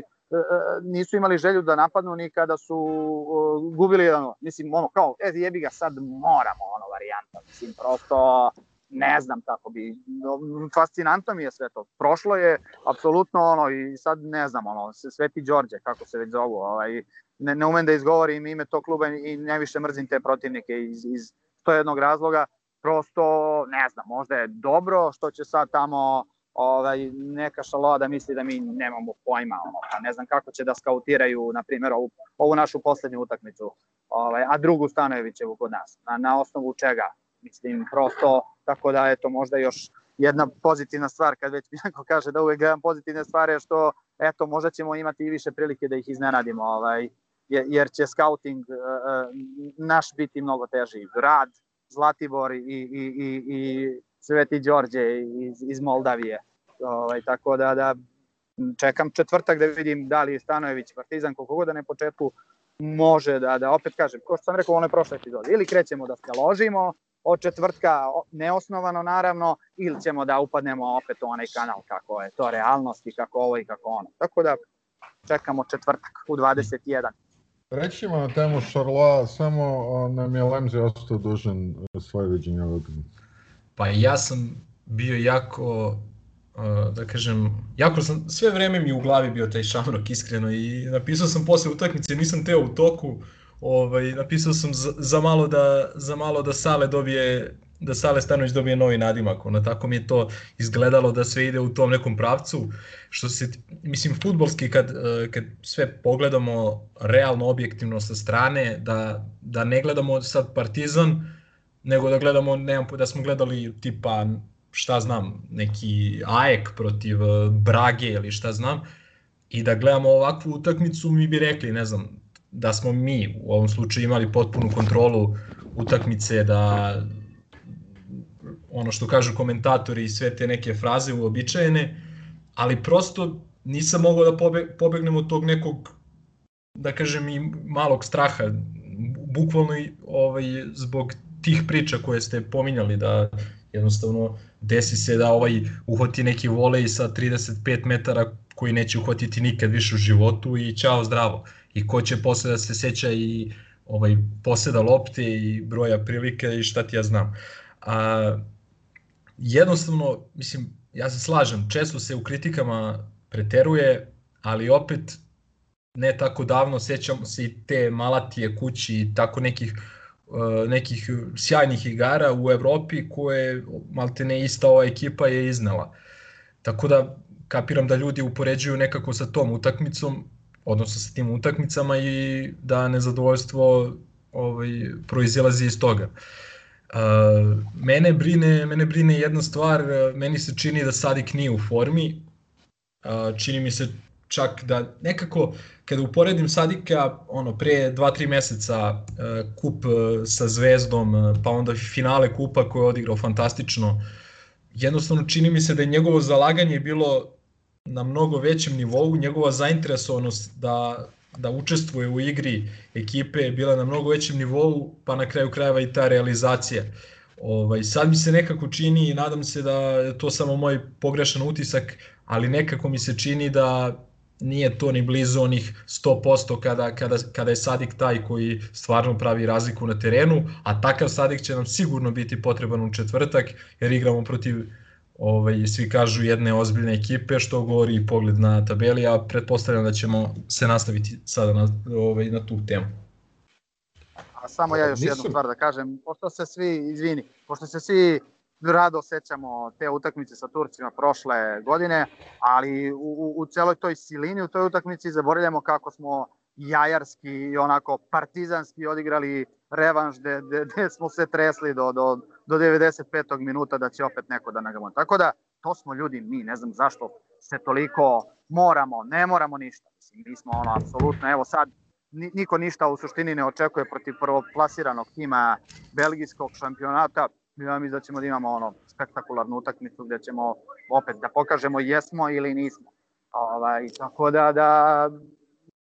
nisu imali želju da napadnu ni kada su gubili ono, mislim ono kao e jebi ga sad moramo ono varijanta mislim prosto ne znam kako bi, fascinantno mi je sve to. Prošlo je apsolutno ono i sad ne znam ono, Sveti Đorđe, kako se već zovu, ovaj, ne, ne umem da izgovorim ime tog kluba i najviše mrzim te protivnike iz, iz to jednog razloga, prosto ne znam, možda je dobro što će sad tamo ovaj, neka šaloa da misli da mi nemamo pojma, ono, pa ne znam kako će da skautiraju, na primjer, ovu, ovu našu poslednju utakmicu, ovaj, a drugu Stanojevićevu kod nas, na, na osnovu čega, mislim, prosto Tako da, eto, možda još jedna pozitivna stvar, kad već Bianco kaže da uvek gledam pozitivne stvari, je što, eto, možda ćemo imati i više prilike da ih iznenadimo, ovaj, jer će scouting uh, naš biti mnogo teži. Rad, Zlatibor i, i, i, i Sveti Đorđe iz, iz Moldavije. Ovaj, tako da, da čekam četvrtak da vidim da li Stanojević Partizan, koliko god da ne početku može da, da opet kažem, ko što sam rekao u onoj prošloj epizodi, ili krećemo da se ložimo, od četvrtka neosnovano naravno ili ćemo da upadnemo opet u onaj kanal kako je to realnost i kako ovo i kako ono. Tako da čekamo četvrtak u 21. Reći ćemo na temu Šarla, samo nam je Lemzi ostao dužan e, svoje viđenje utakmice. Pa ja sam bio jako, da kažem, jako sam, sve vreme mi u glavi bio taj šamrok iskreno i napisao sam posle utakmice, nisam teo u toku, ovaj, napisao sam za, za, malo da, za malo da Sale dobije da Sale Stanović dobije novi nadimak, ono tako mi je to izgledalo da sve ide u tom nekom pravcu, što se, mislim, futbolski kad, eh, kad sve pogledamo realno, objektivno sa strane, da, da ne gledamo sad Partizan, nego da gledamo, nemam, da smo gledali tipa, šta znam, neki AEK protiv eh, Brage ili šta znam, i da gledamo ovakvu utakmicu, mi bi rekli, ne znam, da smo mi u ovom slučaju imali potpunu kontrolu utakmice, da ono što kažu komentatori i sve te neke fraze uobičajene, ali prosto nisam mogao da pobe, pobegnem od tog nekog, da kažem, i malog straha, bukvalno i ovaj, zbog tih priča koje ste pominjali, da jednostavno desi se da ovaj uhvati neki volej sa 35 metara koji neće uhvatiti nikad više u životu i čao zdravo. I ko će posle da se seća i ovaj poseda lopte i broja prilike i šta ti ja znam. A, jednostavno, mislim, ja se slažem, često se u kritikama preteruje, ali opet ne tako davno sećamo se i te Malatije kući i tako nekih uh, nekih sjajnih igara u Evropi koje maltene ista ova ekipa je iznala. Tako da kapiram da ljudi upoređuju nekako sa tom utakmicom, odnosno sa tim utakmicama i da nezadovoljstvo ovaj, proizilazi iz toga. Uh, Uh, mene brine, mene brine jedna stvar, meni se čini da Sadik nije u formi. Uh, čini mi se čak da nekako kada uporedim Sadika ono pre 2-3 meseca uh, kup sa Zvezdom, pa onda finale kupa koje je odigrao fantastično. Jednostavno čini mi se da je njegovo zalaganje bilo na mnogo većem nivou, njegova zainteresovanost da da učestvuje u igri ekipe je bila na mnogo većem nivou, pa na kraju krajeva i ta realizacija. Ovaj, sad mi se nekako čini i nadam se da je to samo moj pogrešan utisak, ali nekako mi se čini da nije to ni blizu onih 100% kada, kada, kada je Sadik taj koji stvarno pravi razliku na terenu, a takav Sadik će nam sigurno biti potreban u četvrtak jer igramo protiv ovaj, svi kažu jedne ozbiljne ekipe, što govori i pogled na tabeli, a pretpostavljam da ćemo se nastaviti sada na, ovaj, na tu temu. A samo ja još Nisam... jednu stvar da kažem, pošto se svi, izvini, pošto se svi rado sećamo te utakmice sa Turcima prošle godine, ali u, u, u celoj toj silini u toj utakmici zaboravljamo kako smo jajarski i onako partizanski odigrali revanš gde, gde, gde smo se tresli do, do, do 95. minuta da će opet neko da nagamo. Tako da, to smo ljudi mi, ne znam zašto se toliko moramo, ne moramo ništa. Mislim, mi smo ono, apsolutno, evo sad, niko ništa u suštini ne očekuje protiv prvoplasiranog tima belgijskog šampionata. Ja mislim da ćemo da imamo ono spektakularnu utakmicu gde ćemo opet da pokažemo jesmo ili nismo. Ovaj, tako da, da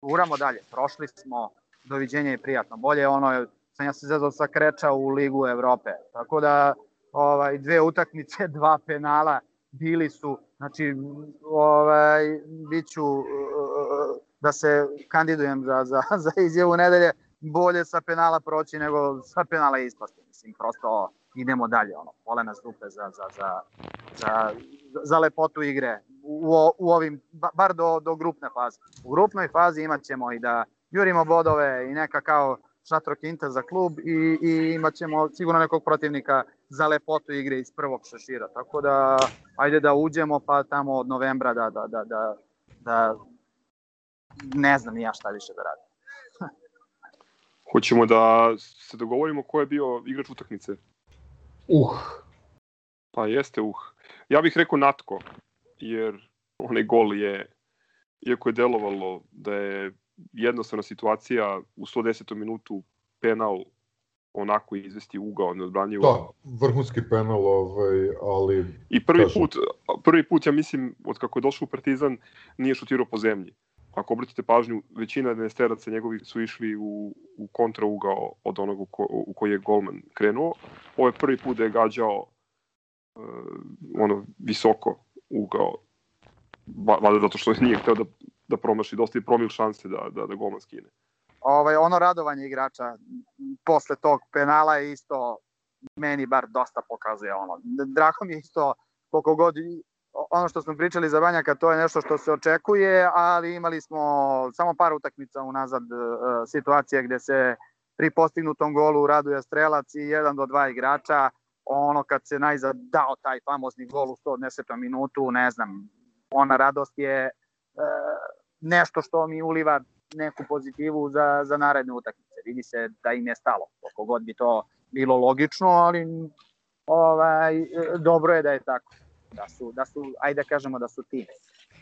uramo dalje. Prošli smo, doviđenja i prijatno. Bolje ono sam ja se zezao sa Kreča u Ligu Evrope. Tako da ovaj, dve utakmice, dva penala bili su, znači ovaj, biću da se kandidujem za, za, za izjavu nedelje, bolje sa penala proći nego sa penala ispasti. Mislim, prosto idemo dalje, ono, pole nas dupe za, za, za, za, za lepotu igre u, u ovim, bar do, do grupne faze. U grupnoj fazi imat ćemo i da jurimo bodove i neka kao šatro kinta za klub i, i imat ćemo sigurno nekog protivnika za lepotu igre iz prvog šešira. Tako da, ajde da uđemo pa tamo od novembra da, da, da, da, da ne znam ja šta više da radim. Hoćemo da se dogovorimo ko je bio igrač utakmice. Uh. Pa jeste uh. Ja bih rekao Natko, jer onaj gol je, iako je delovalo da je jednostavna situacija u 110. minutu penal onako izvesti ugao neodbranjivo. Da, vrhunski penal, ovaj, ali... I prvi kažem... put, prvi put, ja mislim, od kako je došao u Partizan, nije šutirao po zemlji. Ako obratite pažnju, većina denesteraca njegovi su išli u, u kontra ugao od onog u, ko, u koji je golman krenuo. Ovo je prvi put da je gađao uh, ono visoko ugao valjda zato što nije hteo da, da promaši dosta i promil šanse da, da, da golman skine. ovaj, ono radovanje igrača posle tog penala je isto meni bar dosta pokazuje ono. Drago mi je isto koliko god ono što smo pričali za Banjaka, to je nešto što se očekuje, ali imali smo samo par utakmica unazad uh, situacije gde se pri postignutom golu raduje strelac i jedan do dva igrača, ono kad se najzad dao taj famozni gol u 110. minutu, ne znam, ona radost je nešto što mi uliva neku pozitivu za, za naredne utakmice. Vidi se da im je stalo, koliko god bi to bilo logično, ali ovaj, dobro je da je tako da su, da su ajde da kažemo da su tim.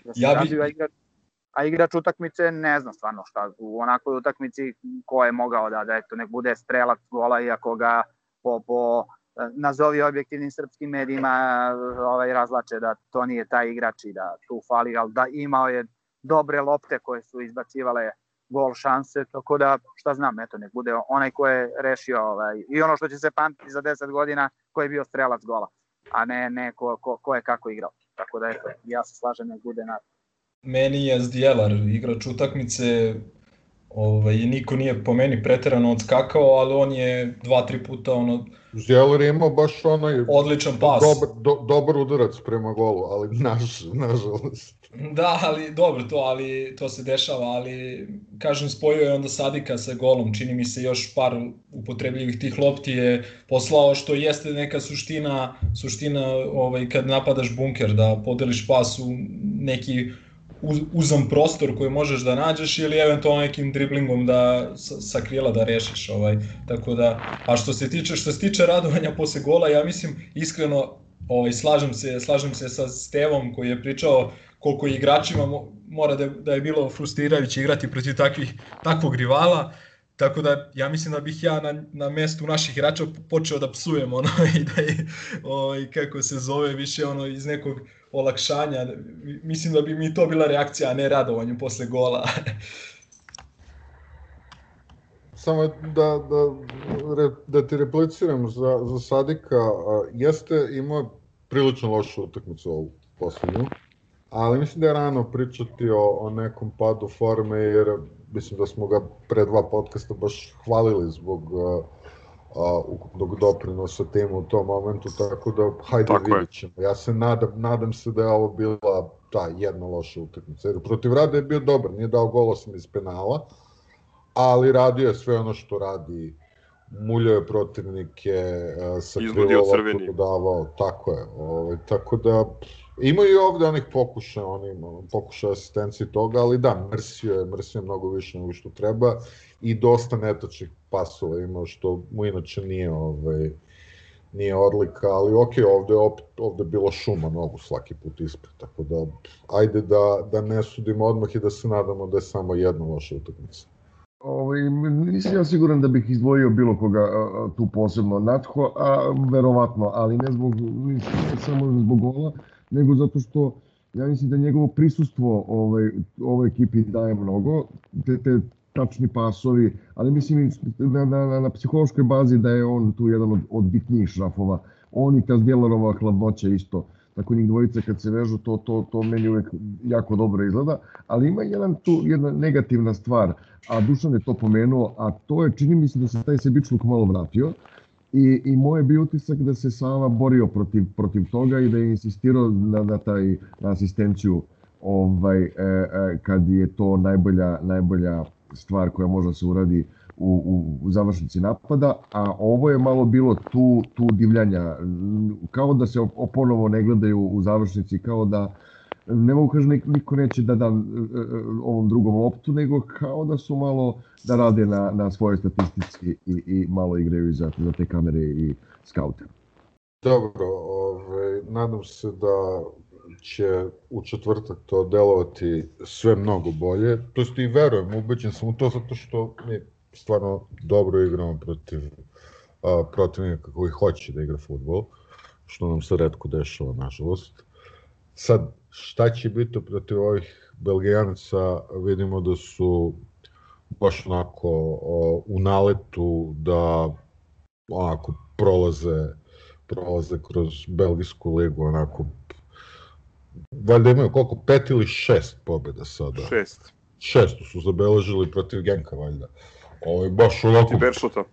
Da su ja bi... a, igrač, a igrač utakmice ne znam stvarno šta, u onakoj utakmici ko je mogao da, da eto, nek bude strelac gola, iako ga po, po nazovi objektivnim srpskim medijima ovaj, razlače da to nije taj igrač i da tu fali, ali da imao je dobre lopte koje su izbacivale gol šanse, tako da šta znam, eto, nek bude onaj ko je rešio ovaj, i ono što će se pamtiti za 10 godina ko je bio strelac gola a ne, ne ko, ko, ko je kako igrao. Tako da eto, ja se slažem nek bude na Meni je Zdjelar igrač utakmice, ovaj, niko nije po meni preterano odskakao, ali on je dva, tri puta ono... Zdjelar je imao baš onaj... Odličan pas. Dobar, do, dobar udarac prema golu, ali naž, nažalost. Da, ali dobro to, ali to se dešava, ali kažem spojio je onda Sadika sa golom, čini mi se još par upotrebljivih tih lopti je poslao što jeste neka suština, suština ovaj kad napadaš bunker da podeliš pas u neki uzam prostor koji možeš da nađeš ili eventualno nekim driblingom da sa krila da rešiš ovaj tako da a što se tiče što se tiče radovanja posle gola ja mislim iskreno ovaj slažem se slažem se sa Stevom koji je pričao koliko igračima mora da, da je bilo frustrirajuće igrati protiv takvih, takvog rivala. Tako da ja mislim da bih ja na, na mestu naših igrača počeo da psujem ono i da je, ovaj, kako se zove više ono iz nekog olakšanja. Mislim da bi mi to bila reakcija, a ne radovanje posle gola. Samo da, da, da ti repliciram za, za Sadika, jeste imao prilično lošu utakmicu ovu poslednju ali mislim da je rano pričati o, o nekom padu forme, jer mislim da smo ga pre dva podcasta baš hvalili zbog uh, uh, ukupnog doprinosa timu u tom momentu, tako da hajde tako vidjet ćemo. Ja se nadam, nadam se da je ovo bila ta jedna loša utakmica. Jer protiv Rada je bio dobar, nije dao gol osim iz penala, ali radio je sve ono što radi muljao je protivnike, uh, sa krivo davao, tako je. Ovaj, tako da, Imaju i ovde onih pokušaja, oni pokušaja asistencije toga, ali da, mrsio je, mrsio je mnogo više nego što treba i dosta netočnih pasova imao, što mu inače nije, ovaj, nije odlika, ali ok, ovde opet, ovde bilo šuma mnogo svaki put ispred, tako da ajde da, da ne sudimo odmah i da se nadamo da je samo jedna loša utakmica. Ovaj, nisam ja siguran da bih izdvojio bilo koga a, tu posebno Natho, a verovatno, ali ne zbog, ne samo zbog gola, nego zato što ja mislim da njegovo prisustvo ovaj, ovoj ekipi daje mnogo, te, te tačni pasovi, ali mislim na, na, na, psihološkoj bazi da je on tu jedan od, od bitnijih šrafova. On i Kazdjelarova hladnoća isto. Tako njih dvojice kad se vežu, to, to, to meni uvek jako dobro izgleda. Ali ima jedan tu, jedna negativna stvar, a Dušan je to pomenuo, a to je, čini mi se da se taj sebičluk malo vratio. I, i moj je bio utisak da se Sava borio protiv, protiv toga i da je insistirao na, na, taj, na asistenciju ovaj, e, e, kad je to najbolja, najbolja stvar koja može da se uradi u, u, u završnici napada, a ovo je malo bilo tu, tu divljanja, kao da se ponovo ne gledaju u završnici, kao da ne mogu kažem, niko neće da da ovom drugom loptu, nego kao da su malo da rade na, na svojoj statistici i, i malo igraju za, za te kamere i skaute. Dobro, ovaj, nadam se da će u četvrtak to delovati sve mnogo bolje. To jest i verujem, ubeđen sam u to zato što mi stvarno dobro igramo protiv a, protivnika koji hoće da igra futbol, što nam se redko dešava, nažalost. Sad, šta će biti protiv ovih Belgijanaca, vidimo da su baš onako o, u naletu da onako prolaze prolaze kroz belgijsku ligu onako valjda imaju koliko pet ili šest pobjeda sada šest šestu su zabeležili protiv Genka, valjda. Ovo je baš onako... Ti Beršota.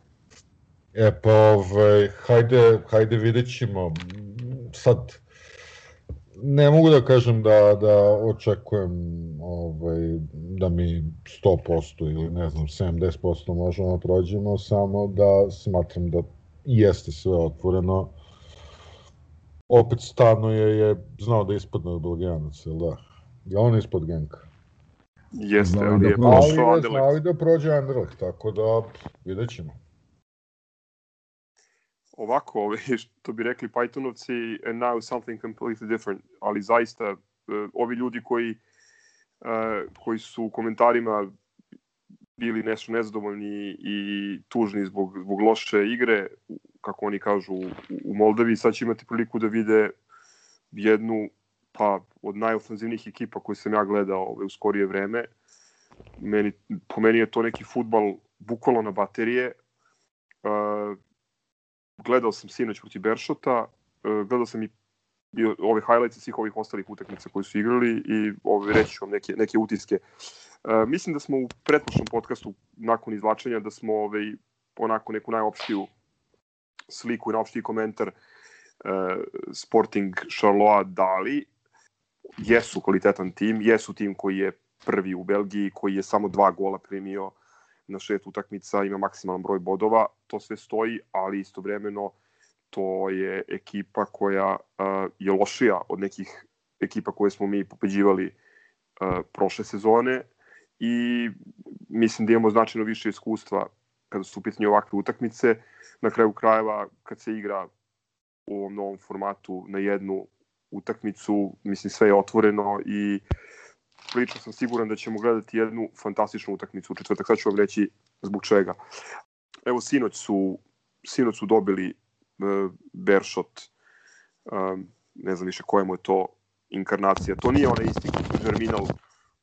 E pa, ovaj, hajde, hajde vidjet ćemo. Sad, ne mogu da kažem da, da očekujem ovaj, da mi 100% ili ne znam 70% možemo prođemo, samo da smatram da jeste sve otvoreno. Opet Stano je, je znao da ispadne od Belgijanaca, ili da? Je on ispod Genka? Jeste, Znao ali da je prođe. Ali prošao je Anderlecht. znao i da prođe Anderlecht, tako da vidjet ćemo. ovako, ovaj, što bi rekli Pythonovci, and now something completely different, ali zaista uh, ovi ljudi koji uh, koji su u komentarima bili nešto nezadovoljni i tužni zbog, zbog loše igre, kako oni kažu u, u Moldavi, sad će imati priliku da vide jednu pa od najofanzivnijih ekipa koju sam ja gledao ovaj, u skorije vreme. Meni, po meni je to neki futbal bukvalo na baterije. Uh, gledao sam sinoć protiv Beršota, uh, gledao sam i, i ove highlights svih ovih ostalih utakmica koji su igrali i ove, reći vam neke, neke utiske. Uh, mislim da smo u pretprošlom podcastu, nakon izvlačenja, da smo ovaj, onako neku najopštiju sliku i najopštiji komentar uh, Sporting Charloa dali. Jesu kvalitetan tim, jesu tim koji je prvi u Belgiji, koji je samo dva gola primio na šest utakmica, ima maksimalan broj bodova, to sve stoji, ali istovremeno to je ekipa koja uh, je lošija od nekih ekipa koje smo mi pobeđivali uh, prošle sezone i mislim da imamo značajno više iskustva kada su u pitanju ovakve utakmice. Na kraju krajeva, kad se igra u ovom novom formatu na jednu utakmicu, mislim sve je otvoreno i prilično sam siguran da ćemo gledati jednu fantastičnu utakmicu u četvrtak. Sad ću vam reći zbog čega. Evo, sinoć su, sinoć su dobili uh, Beršot, um, ne znam više koja mu je to inkarnacija. To nije onaj isti Germinal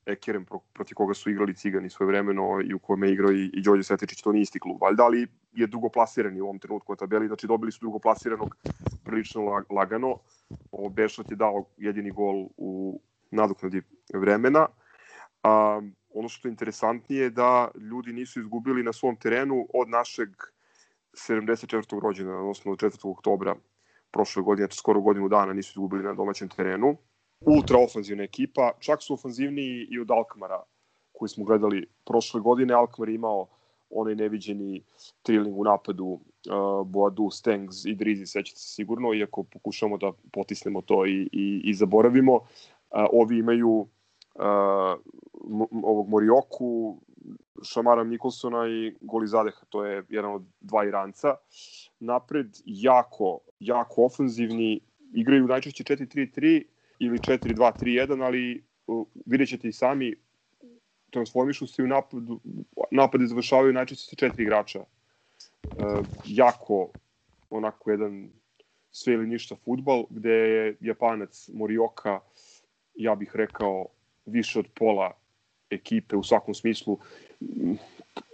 Ekerem pro, protiv koga su igrali Cigani svoje vremeno i u kome je igrao i, i Đorđe Svetičić, to nije isti klub. Valjda, ali je drugoplasirani u ovom trenutku na tabeli, znači dobili su drugoplasiranog prilično lag, lagano. Ovo Beršot je dao jedini gol u nadoknadi vremena. A, ono što je interesantnije je da ljudi nisu izgubili na svom terenu od našeg 74. rođena, odnosno od 4. oktobra prošle godine, znači skoro godinu dana nisu izgubili na domaćem terenu. Ultra ofanzivna ekipa, čak su ofanzivniji i od Alkmara koji smo gledali prošle godine. Alkmar je imao onaj neviđeni triling u napadu uh, Boadu, Stengs i Drizi, sećate se sigurno, iako pokušamo da potisnemo to i, i, i zaboravimo. Uh, ovi imaju uh, ovog Morioku, Šamara Nikolsona i Golizadeha, to je jedan od dva Iranca. Napred jako, jako ofenzivni, igraju najčešće 4-3-3 ili 4-2-3-1, ali uh, vidjet ćete i sami, transformišu se u napadu, napade završavaju najčešće sa četiri igrača. Uh, jako onako jedan sve ili ništa futbal, gde je Japanac Morioka, ja bih rekao, više od pola ekipe u svakom smislu.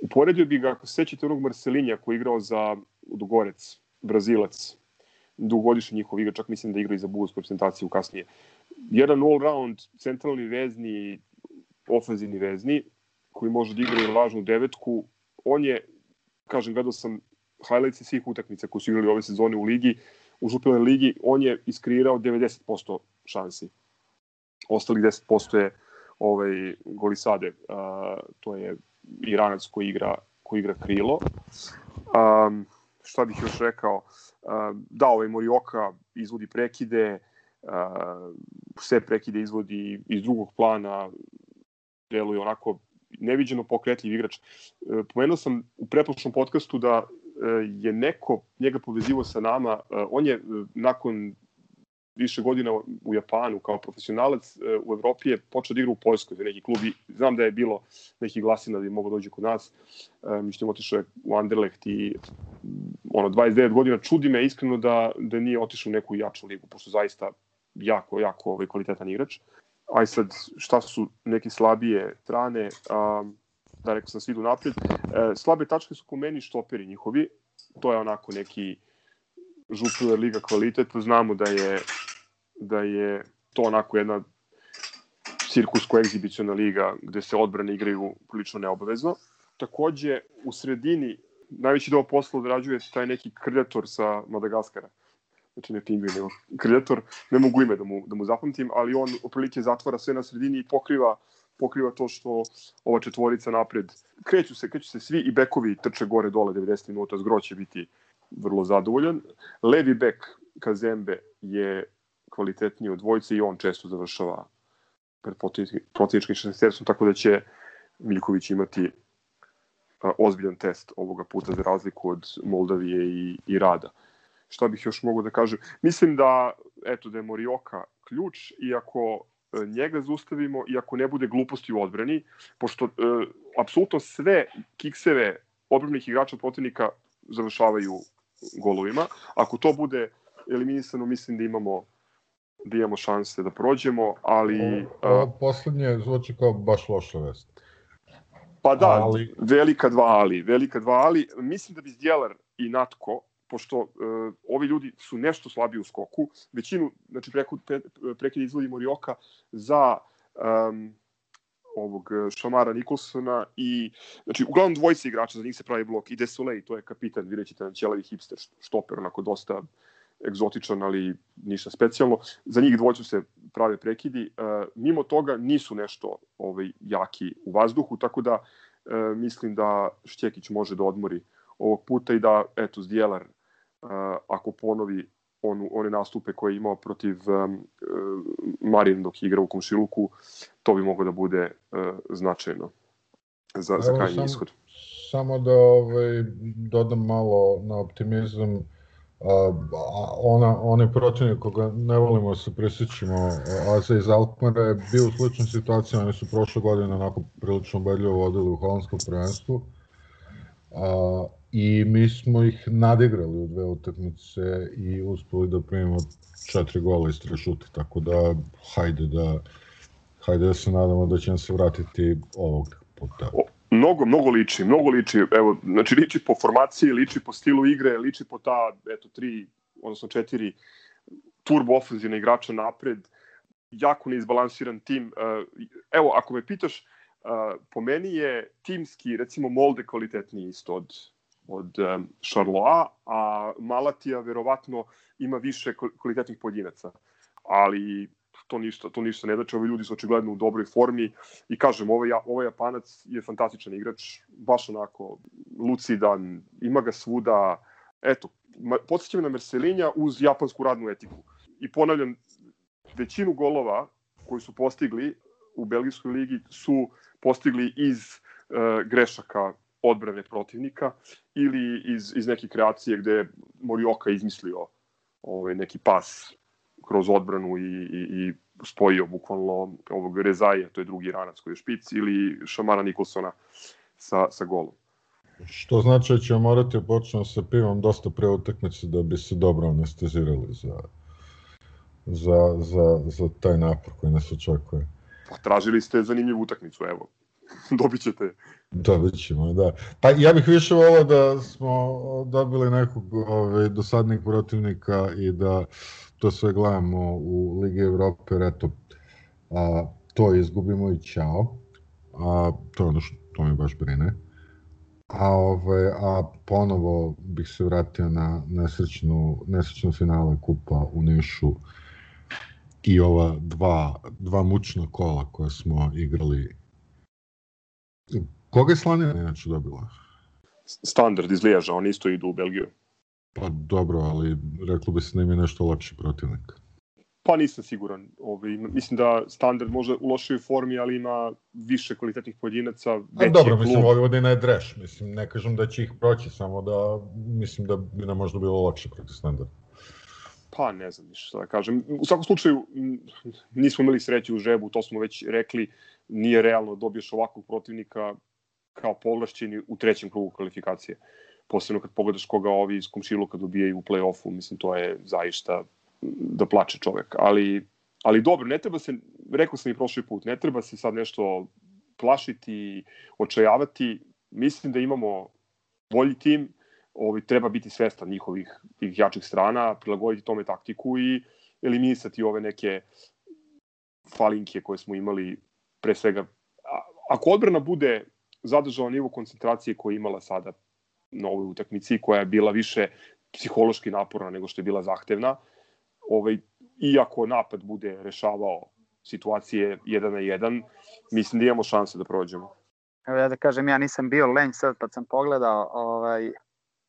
Uporedio bih ga, ako se sećate onog Marcelinja koji je igrao za Udogorec, Brazilac, dugogodišnji njihov igrač, čak mislim da igra i za bugarsku reprezentaciju kasnije. Jedan all-round centralni vezni, ofenzivni vezni, koji može da igra i lažnu devetku. On je, kažem, gledao sam highlights svih utakmica koji su igrali ove sezone u ligi, u Župilenoj ligi, on je iskreirao 90% šansi. Ostalih 10% je ovaj Golisade, uh, to je Iranac koji igra koji igra krilo. Um, šta bih još rekao? Uh, da, ovaj Morioka izvodi prekide, sve prekide izvodi iz drugog plana, deluje onako neviđeno pokretljiv igrač. Uh, pomenuo sam u pretprošlom podcastu da uh, je neko njega povezivo sa nama. Uh, on je nakon više godina u Japanu kao profesionalac e, u Evropi je počeo da igra u Poljskoj za neki klub i znam da je bilo neki glasina da je mogao dođe kod nas. E, Mišljamo otišao je u Anderlecht i ono 29 godina čudi me iskreno da da nije otišao u neku jaču ligu pošto zaista jako jako ovaj kvalitetan igrač. Aj sad šta su neke slabije strane, a, da rekao sam svi idu napred. E, slabe tačke su po meni štoperi njihovi. To je onako neki Župiler liga kvalitet, znamo da je da je to onako jedna cirkusko-egzibiciona liga gde se odbrane igraju prilično neobavezno. Takođe, u sredini najveći deo posla odrađuje taj neki krljator sa Madagaskara. Znači ne pingvin, nego krljator. Ne mogu ime da mu, da mu zapamtim, ali on otprilike zatvara sve na sredini i pokriva pokriva to što ova četvorica napred kreću se, kreću se svi i bekovi trče gore dole 90 minuta, zgro će biti vrlo zadovoljan. Levi bek Kazembe je kvalitetniji od dvojice i on često završava pred protivničkim šesterstvom, tako da će Miljković imati ozbiljan test ovoga puta za razliku od Moldavije i, i Rada. Šta bih još mogu da kažem? Mislim da, eto, da je Morioka ključ, iako e, njega zaustavimo i ako ne bude gluposti u odbrani, pošto e, apsolutno sve kikseve odbranih igrača protivnika završavaju golovima. Ako to bude eliminisano, mislim da imamo da imamo šanse da prođemo, ali... Ovo, ovo poslednje zvuči kao baš loša vest. Pa da, ali... velika dva ali, velika dva ali. Mislim da bi Zdjelar i Natko, pošto uh, ovi ljudi su nešto slabiji u skoku, većinu, znači preko, pre, prekid izvodi Morioka za um, ovog Šamara Nikolsona i znači uglavnom dvojice igrača za njih se pravi blok i Desolej, to je kapitan, vidjet ćete na ćelavi hipster štoper, onako dosta egzotičan, ali ništa specijalno. Za njih dvojicu se prave prekidi. E, mimo toga nisu nešto ovaj, jaki u vazduhu, tako da e, mislim da Šćekić može da odmori ovog puta i da, eto, Zdjelar, e, ako ponovi on, one nastupe koje je imao protiv um, Marin dok je igrao u Komšiluku, to bi moglo da bude uh, značajno za, za krajnji ishod. Samo da ovaj, dodam malo na optimizam a, ona, onaj protivnik koga ne volimo da se prisjećimo, Aza iz Alkmara je bio u sličnoj situaciji, oni su prošle godine onako prilično bedljivo vodili u holandskom prvenstvu a, i mi smo ih nadigrali u dve utakmice i uspeli da primimo četiri gola iz tre šuta, tako da hajde da hajde da se nadamo da će nam se vratiti ovog puta. Mnogo, mnogo liči, mnogo liči, evo, znači liči po formaciji, liči po stilu igre, liči po ta, eto, tri, odnosno četiri turbo ofenzivne igrača napred, jako neizbalansiran tim. Eh, evo, ako me pitaš, eh, po meni je timski, recimo, Molde kvalitetniji isto od, od Charloa, a Malatija verovatno ima više kvalitetnih pojedinaca. Ali to ništa, to ništa ne znači, ovi ljudi su očigledno u dobroj formi. I kažem, ovaj, ovaj Japanac je fantastičan igrač, baš onako lucidan, ima ga svuda, eto, podsjećam na Merselinja uz japansku radnu etiku. I ponavljam, većinu golova koji su postigli u Belgijskoj ligi su postigli iz e, grešaka odbrane protivnika ili iz, iz neke kreacije gde je Morioka izmislio ovaj, neki pas kroz odbranu i, i, i spojio bukvalno ovog Rezaje, to je drugi ranac koji je špic, ili Šamara Nikolsona sa, sa golom. Što znači da ćemo morati da počnemo sa pivom dosta pre utakmice da bi se dobro anestezirali za, za, za, za taj napor koji nas očekuje. Pa tražili ste zanimljivu utakmicu, evo. Dobit ćete. Dobit ćemo, da. Pa ja bih više volao da smo dobili nekog ovaj, dosadnih protivnika i da to sve gledamo u Ligi Evrope, jer eto, a, to izgubimo i čao. A, to je ono što to me baš brine. A, ove, a ponovo bih se vratio na nesrećnu, nesrećnu finale kupa u Nišu i ova dva, dva mučna kola koje smo igrali. Koga je Slanina inače dobila? Standard iz Liježa, oni isto idu u Belgiju. Pa dobro, ali reklo bi se da im je nešto lakši protivnik. Pa nisam siguran. Ovaj, mislim da standard može u lošoj formi, ali ima više kvalitetnih pojedinaca. A dobro, klub. mislim, Vojvodina je dreš. Mislim, ne kažem da će ih proći, samo da mislim da bi nam možda bilo lakše protiv standarda. Pa ne znam ništa šta da kažem. U svakom slučaju nismo imali sreće u žebu, to smo već rekli, nije realno da dobiješ ovakvog protivnika kao povlašćeni u trećem krugu kvalifikacije posebno kad pogledaš koga ovi iz komšiluka dobijaju u play-offu, mislim, to je zaista da plače čovek. Ali, ali dobro, ne treba se, rekao sam i prošli put, ne treba se sad nešto plašiti, očajavati. Mislim da imamo bolji tim, ovi, treba biti svestan njihovih tih jačih strana, prilagoditi tome taktiku i eliminisati ove neke falinke koje smo imali pre svega. Ako odbrana bude zadržala nivo koncentracije koje je imala sada na ovoj utakmici, koja je bila više psihološki naporna nego što je bila zahtevna, ovaj, iako napad bude rešavao situacije 1 na 1, mislim da imamo šanse da prođemo. Evo ja da kažem, ja nisam bio lenj sad pa sam pogledao ovaj,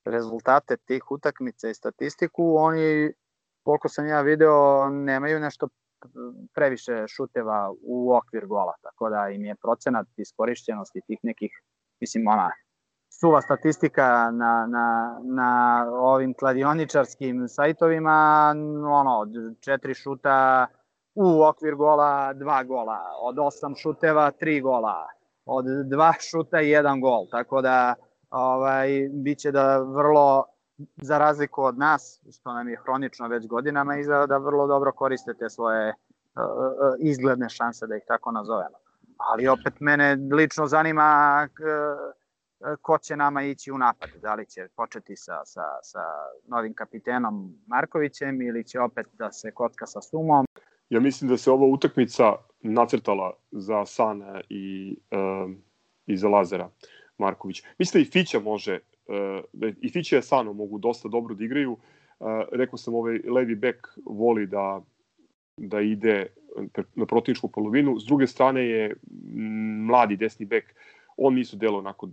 rezultate tih utakmica i statistiku, oni, koliko sam ja video, nemaju nešto previše šuteva u okvir gola, tako da im je procenat iskorišćenosti tih nekih, mislim, ona suva statistika na, na, na ovim kladioničarskim sajtovima, ono, četiri šuta u okvir gola, dva gola, od osam šuteva, tri gola, od dva šuta jedan gol, tako da ovaj, bit će da vrlo, za razliku od nas, što nam je hronično već godinama, izgleda da vrlo dobro koriste te svoje uh, izgledne šanse, da ih tako nazovemo. Ali opet mene lično zanima uh, ko će nama ići u napad, da li će početi sa, sa, sa novim kapitenom Markovićem ili će opet da se kocka sa Sumom. Ja mislim da se ova utakmica nacrtala za Sana i, uh, i za Lazara. Marković. Mislim da i Fića može, da i Fića i Sano mogu dosta dobro da igraju. Rekao sam, ovaj levi bek voli da, da ide na protivničku polovinu. S druge strane je mladi desni bek, on nisu delo onako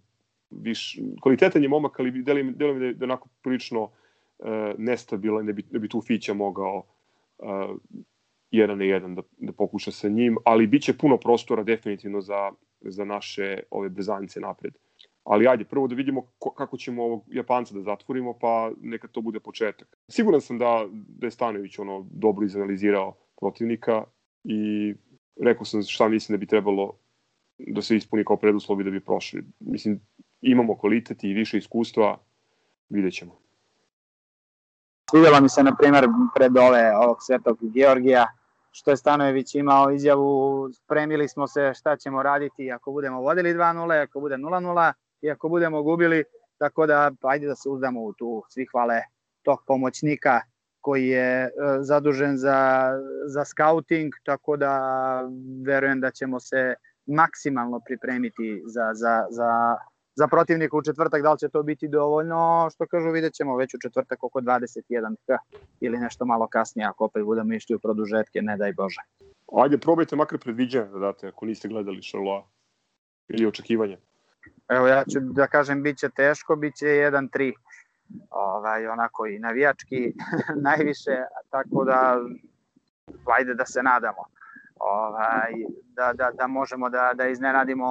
viš, kvalitetan je momak, ali delim, delim da je da onako prilično uh, nestabilan, da bi, da bi tu Fića mogao uh, jedan na jedan da, da pokuša sa njim, ali bit će puno prostora definitivno za, za naše ove bezanice napred. Ali ajde, prvo da vidimo ko, kako ćemo ovog Japanca da zatvorimo, pa neka to bude početak. Siguran sam da, da je Stanović ono dobro izanalizirao protivnika i rekao sam šta mislim da bi trebalo da se ispuni kao preduslovi da bi prošli. Mislim, imamo kvalitet i više iskustva, vidjet ćemo. Svidjelo mi se, na primer, pred ove, ovog svetog Georgija, što je Stanojević imao izjavu, spremili smo se šta ćemo raditi ako budemo vodili 2-0, ako bude 0-0, i ako budemo gubili, tako da ajde da se uzdamo u tu, svi hvale tog pomoćnika koji je e, zadužen za, za scouting, tako da verujem da ćemo se maksimalno pripremiti za, za, za, za protivnika u četvrtak, da li će to biti dovoljno, što kažu vidjet ćemo već u četvrtak oko 21 k ili nešto malo kasnije ako opet budemo išli u produžetke, ne daj Bože. Ajde, probajte makar predviđanje da date ako niste gledali Šarloa ili očekivanje. Evo ja ću da kažem bit će teško, bit će 1-3 ovaj, onako i navijački najviše, tako da ajde da se nadamo. Ovaj, da, da, da možemo da, da iznenadimo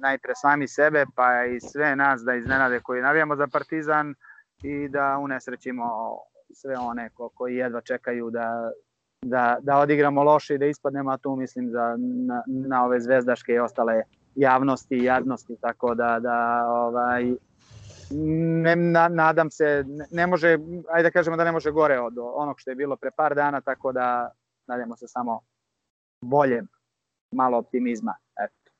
najpre sami sebe, pa i sve nas da iznenade koji navijamo za Partizan i da unesrećimo sve one ko, koji jedva čekaju da, da, da odigramo loše i da ispadnemo, a tu mislim za, na, na ove zvezdaške i ostale javnosti i jadnosti, tako da, da ovaj, ne, na, nadam se, ne, ne može, ajde da kažemo da ne može gore od onog što je bilo pre par dana, tako da nadamo se samo bolje, malo optimizma. Eto.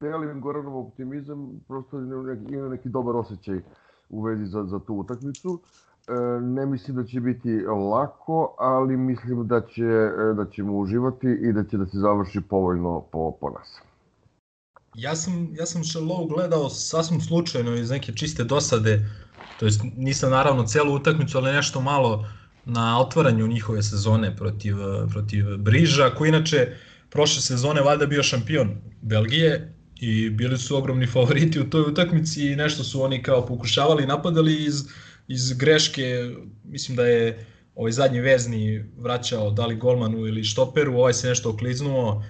Delim Goranov optimizam, prosto ima neki dobar osjećaj u vezi za, za tu utakmicu. E, ne mislim da će biti lako, ali mislim da, će, da ćemo uživati i da će da se završi povoljno po, po nas. Ja sam, ja sam Shallow gledao sasvim slučajno iz neke čiste dosade, to jest nisam naravno celu utakmicu, ali nešto malo na otvaranju njihove sezone protiv, protiv Briža, koji inače prošle sezone valjda bio šampion Belgije i bili su ogromni favoriti u toj utakmici i nešto su oni kao pokušavali napadali iz, iz greške, mislim da je ovaj zadnji vezni vraćao da li golmanu ili štoperu, ovaj se nešto okliznuo,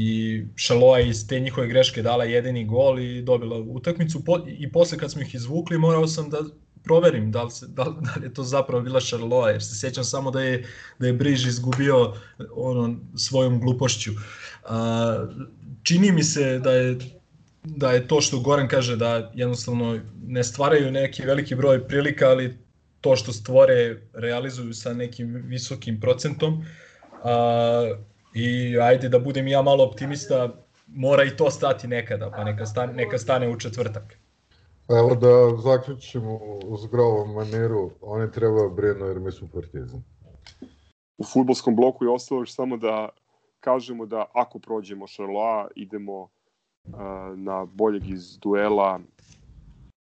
i Šaloa iz te njihove greške dala jedini gol i dobila utakmicu po, i posle kad smo ih izvukli morao sam da proverim da li, se, da, da li je to zapravo bila Šarloa, jer se sjećam samo da je, da je Briž izgubio ono, svojom glupošću. A, čini mi se da je da je to što Goran kaže da jednostavno ne stvaraju neki veliki broj prilika, ali to što stvore realizuju sa nekim visokim procentom. A, I ajde da budem ja malo optimista, mora i to stati nekada, pa neka stane, neka stane u četvrtak. Evo da zaključimo uz grovom maniru, oni treba brinu jer mi su partizan. U futbolskom bloku je ostalo još samo da kažemo da ako prođemo Charloa, idemo uh, na boljeg iz duela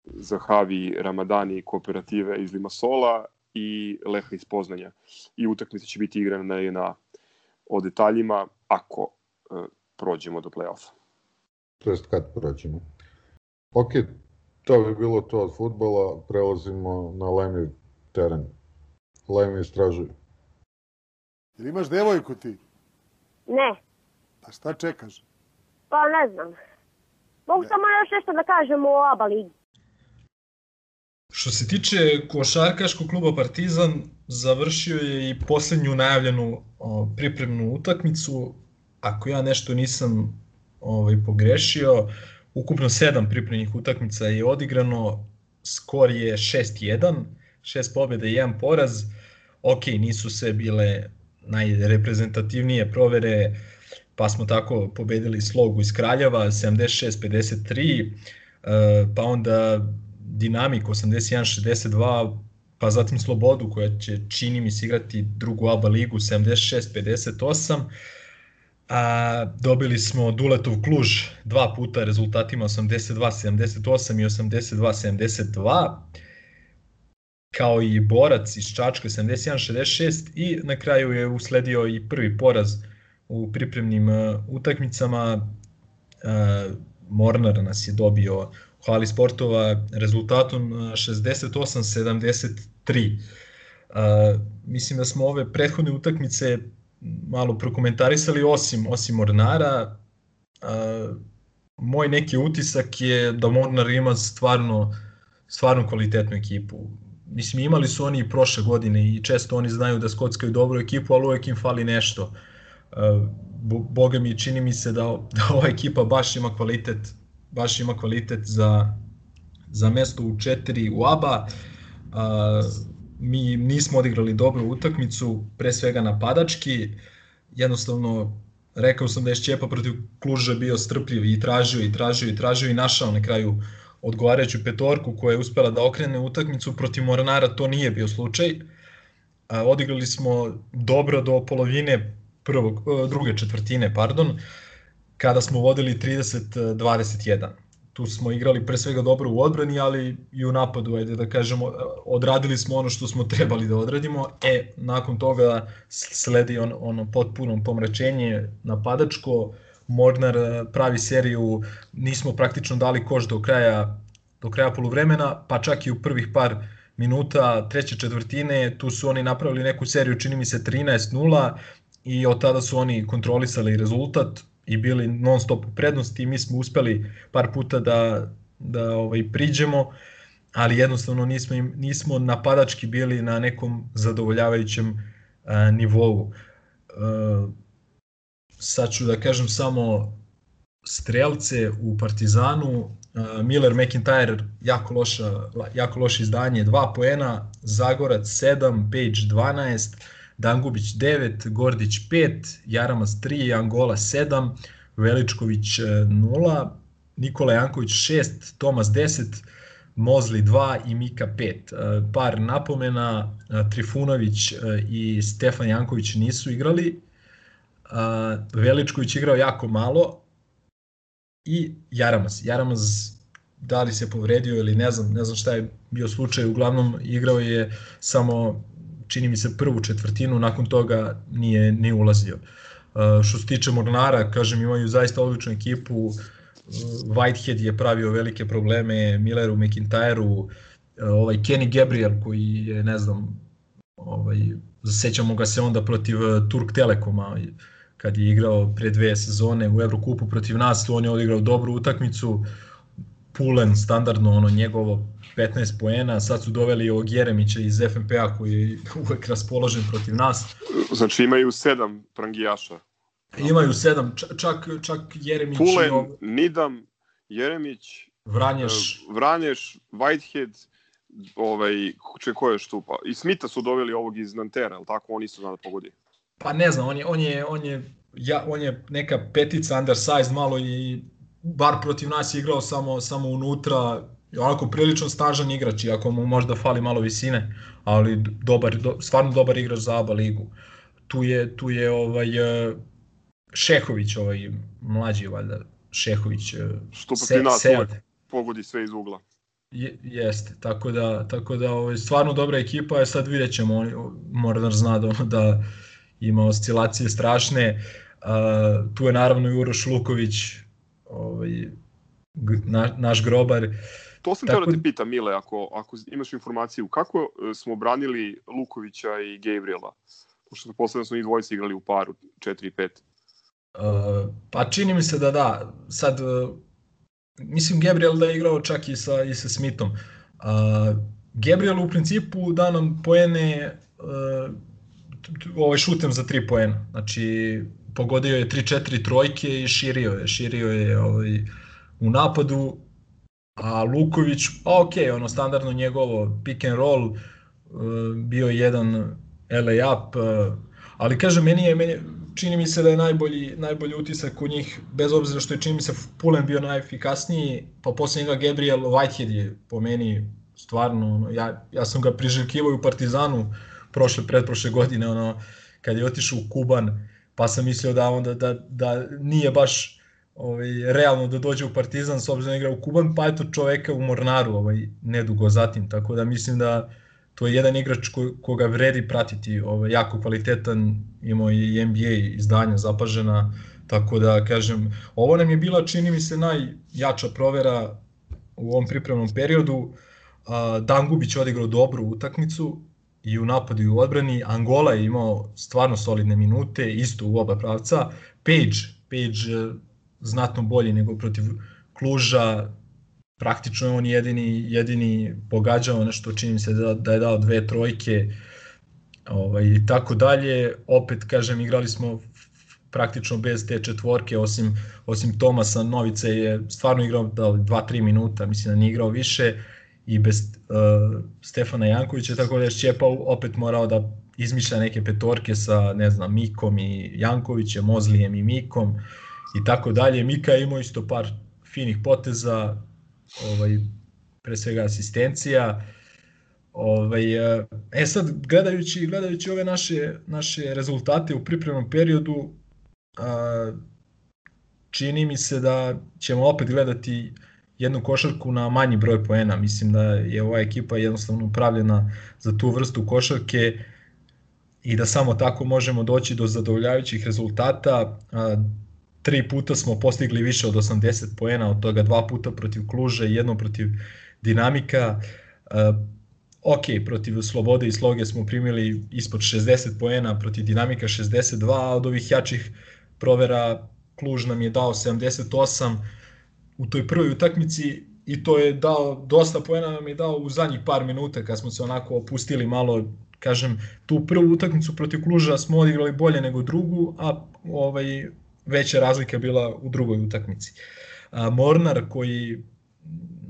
Zahavi Ramadani kooperative iz Limasola i Leha iz Poznanja. I utakmica će biti igrana na, na o detaljima ako uh, prođemo do play-offa. To jest kad prođemo. Ok, to bi bilo to od futbola, prelazimo na Lemi teren. Lemi istražuj. Jel imaš devojku ti? Ne, Pa šta čekaš? pa ne znam. Mogu Ne. samo još nešto da kažem o ABA ligi. Što se tiče košarkaškog kluba Partizan, završio je i poslednju najavljenu o, pripremnu utakmicu. Ako ja nešto nisam ovaj, pogrešio, ukupno sedam pripremnih utakmica je odigrano, skor je 6-1, 6 pobjeda i 1 poraz. Ok, nisu sve bile najreprezentativnije provere, pa smo tako pobedili Slogu iz Kraljeva 76-53, e, pa onda Dinamik 81-62, pa zatim Slobodu koja će čini mi se igrati drugu ABA ligu 76-58. A, dobili smo Duletov Kluž dva puta rezultatima 82-78 i 82-72 kao i Borac iz Čačka 71-66 i na kraju je usledio i prvi poraz u pripremnim uh, utakmicama. Uh, Mornar nas je dobio u hali sportova rezultatom uh, 68-73. Uh, mislim da smo ove prethodne utakmice malo prokomentarisali osim osim Mornara. Uh, moj neki utisak je da Mornar ima stvarno stvarno kvalitetnu ekipu. Mislim, imali su oni i prošle godine i često oni znaju da skockaju dobru ekipu, ali uvek im fali nešto. Uh, bo, boga mi čini mi se da, da ova ekipa baš ima kvalitet baš ima kvalitet za, za mesto u četiri u ABA. Uh, mi nismo odigrali dobru utakmicu, pre svega napadački. Jednostavno, rekao sam da je Šćepa protiv Kluža bio strpljiv i tražio i tražio i tražio i našao na kraju odgovarajuću petorku koja je uspela da okrene utakmicu protiv Mornara, to nije bio slučaj. A, odigrali smo dobro do polovine prvog, e, druge četvrtine, pardon, kada smo vodili 30-21. Tu smo igrali pre svega dobro u odbrani, ali i u napadu, ajde da kažemo, odradili smo ono što smo trebali da odradimo. E, nakon toga sledi on, ono potpuno pomračenje napadačko, Mornar e, pravi seriju, nismo praktično dali koš do kraja do kraja poluvremena, pa čak i u prvih par minuta treće četvrtine, tu su oni napravili neku seriju, čini mi se 13-0 i od tada su oni kontrolisali rezultat i bili non stop u prednosti i mi smo uspeli par puta da, da ovaj, priđemo, ali jednostavno nismo, im, nismo napadački bili na nekom zadovoljavajućem a, nivou. A, sad ću da kažem samo strelce u Partizanu, uh, Miller McIntyre jako loša jako loše izdanje 2 poena, Zagorac 7, Page 12, Dangubić 9, Gordić 5, Jaramas 3, Angola 7, Veličković 0, Nikola Janković 6, Tomas 10, Mozli 2 i Mika 5. Par napomena, Trifunović i Stefan Janković nisu igrali, Veličković igrao jako malo i Jaramaz. Jaramaz da li se povredio ili ne znam, ne znam šta je bio slučaj, uglavnom igrao je samo čini mi se prvu četvrtinu, nakon toga nije, nije ulazio. Uh, što se tiče Mornara, kažem, imaju zaista odličnu ekipu, Whitehead je pravio velike probleme Milleru, McIntyreu, ovaj Kenny Gabriel koji je, ne znam, ovaj, sećamo ga se onda protiv Turk Telekoma, kad je igrao pre dve sezone u Evrokupu protiv nas, on je odigrao dobru utakmicu, Pulen standardno ono njegovo 15 poena, sad su doveli ovog Jeremića iz FNP-a koji je uvek raspoložen protiv nas. Znači imaju sedam prangijaša. Imaju sedam, čak, čak Jeremić... Pulen, ov... Nidam, Jeremić, Vranješ, Vranješ, Whitehead, ovaj, če ko je štupa. I Smita su doveli ovog iz Nantera, ali tako oni su znali da pogodi. Pa ne znam, on je, on je, on je, ja, on je neka petica undersized malo i bar protiv nas je igrao samo, samo unutra, onako prilično snažan igrač, iako mu možda fali malo visine, ali dobar, do, stvarno dobar igrač za ABA ligu. Tu je, tu je ovaj, Šehović, ovaj mlađi valjda, Šehović, e, Što protiv nas Sead. uvek pogodi sve iz ugla. Je, jeste, tako da, tako da ovaj, stvarno dobra ekipa, je sad vidjet ćemo, Mornar zna da, da ima oscilacije strašne, uh, tu je naravno i Uroš Luković, ovaj, na, naš grobar, To sam Tako teo da te pitam, Mile, ako, ako imaš informaciju, kako e, smo branili Lukovića i Gabriela? Pošto posledno smo i dvojice igrali u paru, 4 i 5. Uh, pa čini mi se da da. Sad, uh, mislim Gabriel da je igrao čak i sa, i sa Smithom. Uh, Gabriel u principu da nam poene uh, ovaj šutem za 3 poena. Znači, pogodio je 3-4 trojke i širio je. Širio je ovaj, u napadu, a Luković, pa ok, ono standardno njegovo pick and roll, uh, bio je jedan layup, uh, ali kažem, meni je, meni, čini mi se da je najbolji, najbolji utisak kod njih, bez obzira što je čini mi se Pulen bio najefikasniji, pa posle njega Gabriel Whitehead je po meni stvarno, ono, ja, ja sam ga priželjkivao u Partizanu prošle, pretprošle godine, ono, kad je otišao u Kuban, pa sam mislio da onda da, da nije baš ovaj, realno da dođe u Partizan s obzirom da igra u Kuban, pa eto čoveka u Mornaru ovaj, nedugo zatim, tako da mislim da to je jedan igrač ko, koga vredi pratiti, ovaj, jako kvalitetan, imao i NBA izdanja zapažena, tako da kažem, ovo nam je bila čini mi se najjača provera u ovom pripremnom periodu, a, Dangubić je odigrao dobru utakmicu i u napadu i u odbrani, Angola je imao stvarno solidne minute, isto u oba pravca, Page, Page znatno bolji nego protiv Kluža, praktično je on jedini, jedini pogađao nešto, čini se da, da je dao dve trojke ovaj, i tako dalje. Opet, kažem, igrali smo praktično bez te četvorke, osim, osim Tomasa. Novice je stvarno igrao da li 2-3 minuta, mislim da nije igrao više. I bez uh, Stefana Jankovića, tako da je Šćepa opet morao da izmišlja neke petorke sa, ne znam, Mikom i Jankovićem, Mozlijem i Mikom i tako dalje. Mika je imao isto par finih poteza, ovaj, pre svega asistencija. Ovaj, e, e sad, gledajući, gledajući ove naše, naše rezultate u pripremnom periodu, a, čini mi se da ćemo opet gledati jednu košarku na manji broj poena. Mislim da je ova ekipa jednostavno upravljena za tu vrstu košarke i da samo tako možemo doći do zadovoljavajućih rezultata. A, tri puta smo postigli više od 80 poena, od toga dva puta protiv Kluža i jedno protiv Dinamika. Uh, ok, protiv Slobode i Sloge smo primili ispod 60 poena, protiv Dinamika 62, a od ovih jačih provera Kluž nam je dao 78 u toj prvoj utakmici i to je dao, dosta poena nam je dao u zadnjih par minuta kad smo se onako opustili malo, kažem, tu prvu utakmicu protiv Kluža smo odigrali bolje nego drugu, a ovaj, veća razlika bila u drugoj utakmici. A, Mornar koji,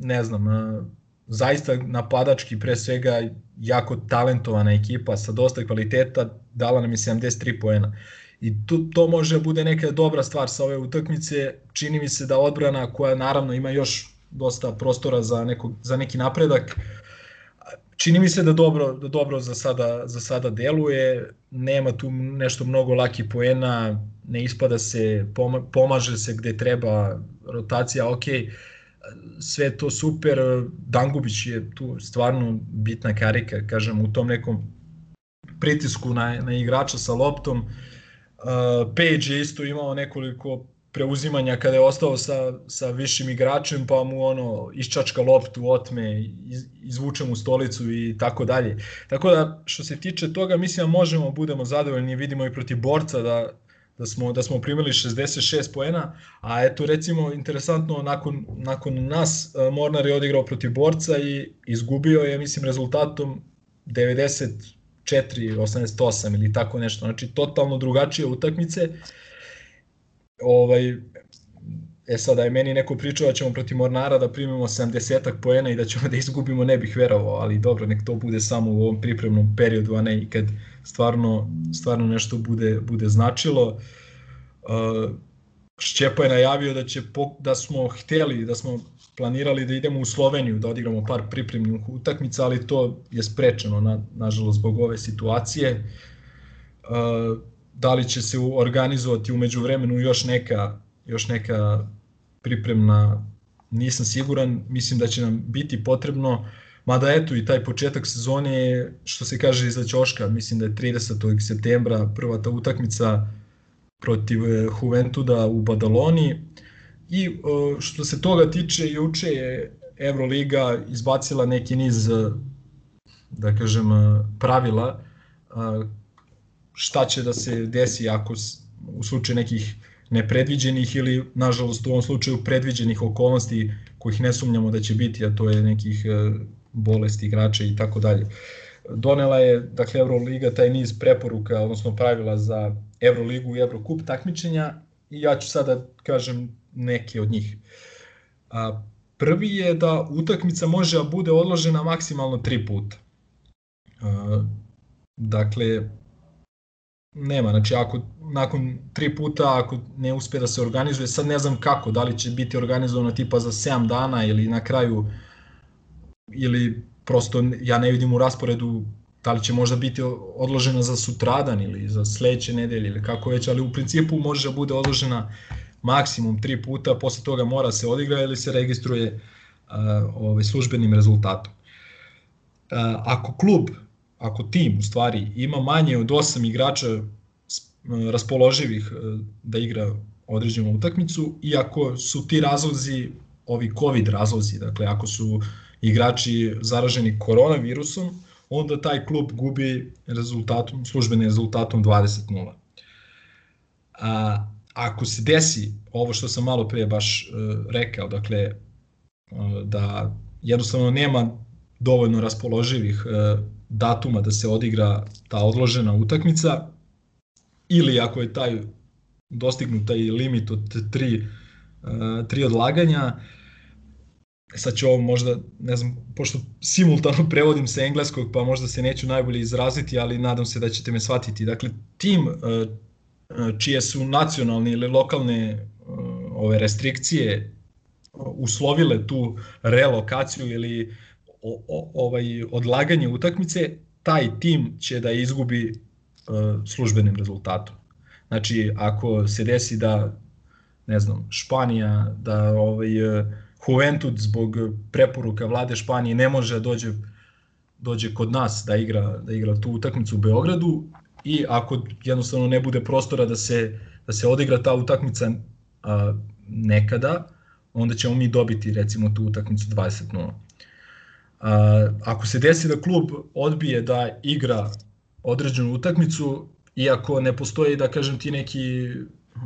ne znam, a, zaista napadački pre svega jako talentovana ekipa sa dosta kvaliteta, dala nam je 73 poena. I to, to može bude neka dobra stvar sa ove utakmice. Čini mi se da odbrana koja naravno ima još dosta prostora za, neko, za neki napredak, čini mi se da dobro, da dobro za, sada, za sada deluje, nema tu nešto mnogo laki poena, ne ispada se, pomaže se gde treba, rotacija, ok, sve to super, Dangubić je tu stvarno bitna karika, kažem, u tom nekom pritisku na, na igrača sa loptom, uh, Page je isto imao nekoliko preuzimanja kada je ostao sa, sa višim igračem, pa mu ono iščačka loptu, otme, iz, izvuče mu stolicu i tako dalje. Tako da, što se tiče toga, mislim da možemo, budemo zadovoljni, vidimo i protiv borca da, da smo, da smo primili 66 poena, a eto recimo interesantno nakon, nakon nas Mornar je odigrao protiv borca i izgubio je mislim rezultatom 94-88 ili tako nešto, znači totalno drugačije utakmice. Ovaj, e sada je meni neko pričao da ćemo protiv Mornara da primimo 70 poena i da ćemo da izgubimo, ne bih verovao, ali dobro, nek to bude samo u ovom pripremnom periodu, a ne i kad stvarno, stvarno nešto bude, bude značilo. Uh, Šćepa je najavio da, će, da smo hteli, da smo planirali da idemo u Sloveniju, da odigramo par pripremnih utakmica, ali to je sprečeno, na, nažalost, zbog ove situacije. Uh, da li će se organizovati umeđu vremenu još neka, još neka pripremna, nisam siguran, mislim da će nam biti potrebno, mada eto i taj početak sezone je, što se kaže iza Ćoška, mislim da je 30. septembra prva ta utakmica protiv e, Juventuda u Badaloni i e, što se toga tiče, juče je Euroliga izbacila neki niz da kažem pravila šta će da se desi ako u slučaju nekih nepredviđenih ili nažalost u ovom slučaju predviđenih okolnosti kojih ne sumnjamo da će biti, a to je nekih e, bolesti igrača i tako dalje. Donela je, dakle, Euroliga taj niz preporuka, odnosno pravila za Euroligu i Eurocup takmičenja i ja ću sada kažem neke od njih. A, prvi je da utakmica može da bude odložena maksimalno tri puta. A, dakle, nema, znači ako nakon tri puta ako ne uspe da se organizuje, sad ne znam kako, da li će biti organizovano tipa za 7 dana ili na kraju ili prosto ja ne vidim u rasporedu da li će možda biti odložena za sutradan ili za sledeće nedelje ili kako već, ali u principu može da bude odložena maksimum tri puta, posle toga mora se odigra ili se registruje uh, ovaj, službenim rezultatom. Uh, ako klub ako tim u stvari ima manje od 8 igrača raspoloživih e, da igra određenu utakmicu i ako su ti razlozi ovi covid razlozi, dakle ako su igrači zaraženi koronavirusom, onda taj klub gubi rezultatom, službenim rezultatom 20-0. A, ako se desi ovo što sam malo pre baš uh, rekao, dakle da jednostavno nema dovoljno raspoloživih datuma da se odigra ta odložena utakmica ili ako je taj dostignut taj limit od tri, uh, tri odlaganja, sad ću ovo možda, ne znam, pošto simultano prevodim sa engleskog, pa možda se neću najbolje izraziti, ali nadam se da ćete me shvatiti. Dakle, tim uh, čije su nacionalne ili lokalne ove restrikcije uslovile tu relokaciju ili o, o, ovaj odlaganje utakmice, taj tim će da izgubi uh, službenim rezultatom. Znači, ako se desi da, ne znam, Španija, da ovaj, uh, Juventud zbog preporuka vlade Španije ne može da dođe, dođe kod nas da igra, da igra tu utakmicu u Beogradu i ako jednostavno ne bude prostora da se, da se odigra ta utakmica a, nekada, onda ćemo mi dobiti recimo tu utakmicu 20-0. A, ako se desi da klub odbije da igra određenu utakmicu, iako ne postoji, da kažem ti, neki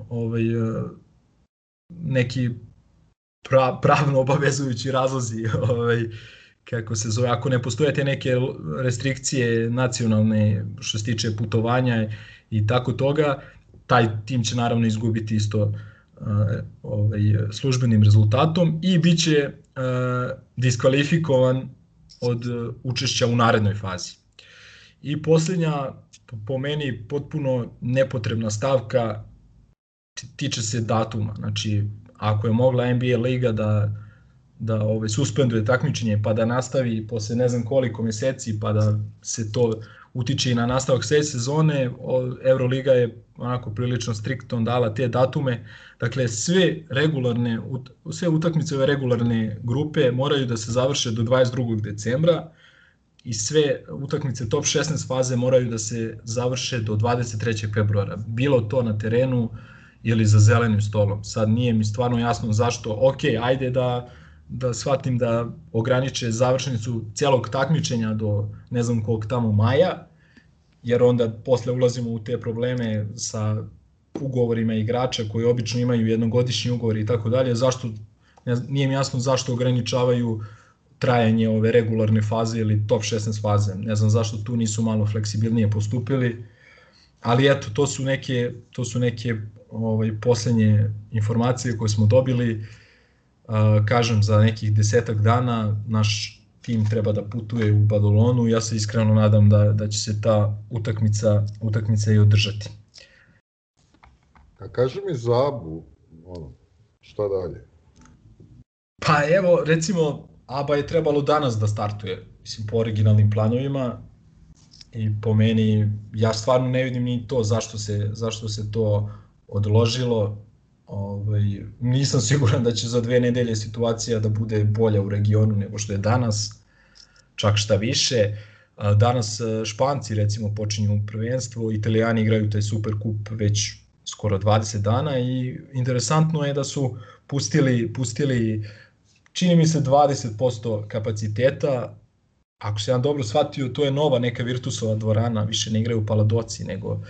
ovaj, e, neki pra, pravno obavezujući razlozi ovaj, kako se zove, ako ne postoje te neke restrikcije nacionalne što se tiče putovanja i tako toga, taj tim će naravno izgubiti isto uh, ovaj, službenim rezultatom i biće uh, diskvalifikovan od e, učešća u narednoj fazi. I poslednja, po meni, potpuno nepotrebna stavka tiče se datuma. Znači, ako je mogla NBA liga da da ovaj suspenduje takmičenje pa da nastavi posle ne znam koliko meseci pa da se to utiče i na nastavak sve sezone. Euroliga je onako prilično striktno dala te datume. Dakle, sve regularne, sve utakmice ove regularne grupe moraju da se završe do 22. decembra i sve utakmice top 16 faze moraju da se završe do 23. februara. Bilo to na terenu ili za zelenim stolom. Sad nije mi stvarno jasno zašto, ok, ajde da da shvatim da ograniče završnicu celog takmičenja do ne znam koliko tamo maja, jer onda posle ulazimo u te probleme sa ugovorima igrača koji obično imaju jednogodišnji ugovor i tako dalje, zašto ne, nije mi jasno zašto ograničavaju trajanje ove regularne faze ili top 16 faze. Ne znam zašto tu nisu malo fleksibilnije postupili. Ali eto, to su neke, to su neke ovaj, poslednje informacije koje smo dobili kažem, za nekih desetak dana naš tim treba da putuje u Badalonu ja se iskreno nadam da, da će se ta utakmica, utakmica i održati. A kaži mi za Abu, ono, šta dalje? Pa evo, recimo, Aba je trebalo danas da startuje, mislim, po originalnim planovima. i po meni ja stvarno ne vidim ni to zašto se, zašto se to odložilo. Ovaj, nisam siguran da će za dve nedelje situacija da bude bolja u regionu nego što je danas, čak šta više. Danas e, Španci recimo počinju prvenstvo, Italijani igraju taj super kup već skoro 20 dana i interesantno je da su pustili, pustili čini mi se 20% kapaciteta, ako se ja dobro shvatio, to je nova neka Virtusova dvorana, više ne igraju Paladoci, nego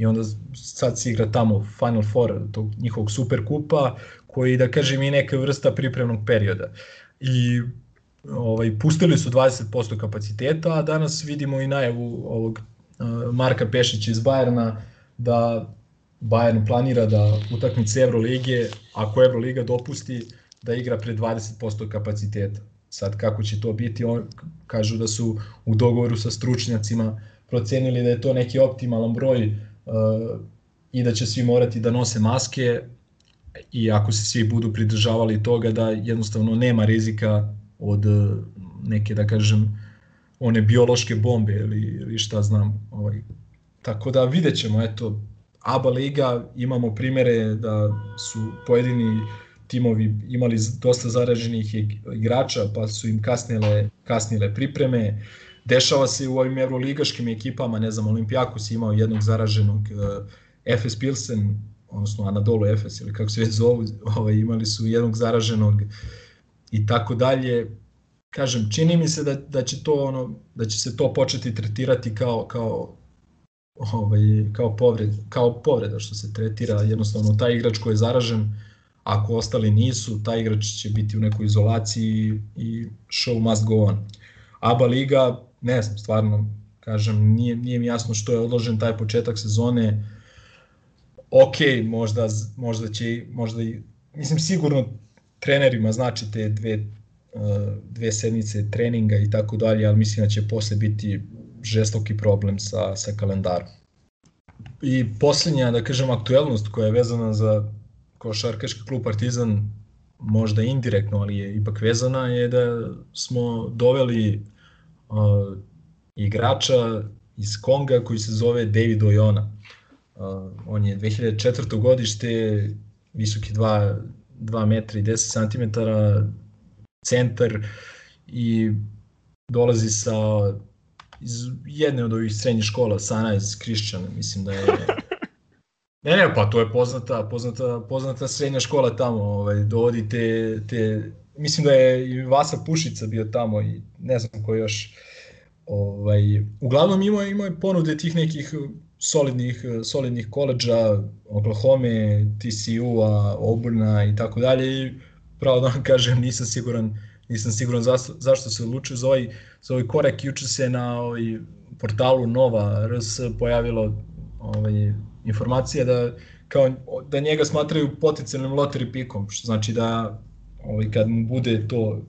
i onda sad se igra tamo Final Four tog njihovog super kupa, koji da kažem i neka vrsta pripremnog perioda. I ovaj, pustili su 20% kapaciteta, a danas vidimo i najavu ovog Marka Pešića iz Bajerna da Bayern planira da utakmice Evrolige, ako Evroliga dopusti, da igra pre 20% kapaciteta. Sad kako će to biti, on, kažu da su u dogovoru sa stručnjacima procenili da je to neki optimalan broj i da će svi morati da nose maske i ako se svi budu pridržavali toga da jednostavno nema rizika od uh, neke da kažem one biološke bombe ili, ili šta znam ovaj. tako da vidjet ćemo eto ABA liga imamo primere da su pojedini timovi imali dosta zaraženih igrača, pa su im kasnile, kasnile pripreme. Dešava se u ovim evroligaškim ekipama, ne znam, Olimpijakos imao jednog zaraženog, uh, Efes Pilsen, odnosno Anadolu Efes ili kako se već zovu, ovaj, imali su jednog zaraženog i tako dalje. Kažem, čini mi se da, da će to ono da će se to početi tretirati kao kao ovaj kao povreda, kao povreda što se tretira jednostavno taj igrač koji je zaražen Ako ostali nisu, taj igrač će biti u nekoj izolaciji i show must go on. ABA liga, ne znam, stvarno, kažem, nije, nije mi jasno što je odložen taj početak sezone. Ok, možda, možda će, možda i, mislim, sigurno trenerima znači te dve, uh, dve sedmice treninga i tako dalje, ali mislim da će posle biti žestoki problem sa, sa kalendarom. I poslednja, da kažem, aktuelnost koja je vezana za košarkaški klub Partizan možda indirektno, ali je ipak vezana, je da smo doveli uh, igrača iz Konga koji se zove David Ojona. Uh, on je 2004. godište, visoki 2, 2 metra i 10 cm, centar i dolazi sa iz jedne od ovih srednjih škola, Sunrise Christian, mislim da je Ne, ne, pa to je poznata, poznata, poznata srednja škola tamo, ovaj, dovodi te, te, mislim da je i Vasa Pušica bio tamo i ne znam ko još. Ovaj, uglavnom imao, imao je ponude tih nekih solidnih, solidnih koleđa, Oklahoma, TCU-a, Auburna i tako dalje i pravo da vam kažem nisam siguran nisam siguran zašto, zašto se odlučio za ovaj, za ovaj korek. Juče se na ovaj portalu Nova RS pojavilo ovaj, informacija da kao da njega smatraju potencijalnim lottery pikom, što znači da ovaj, kad mu bude to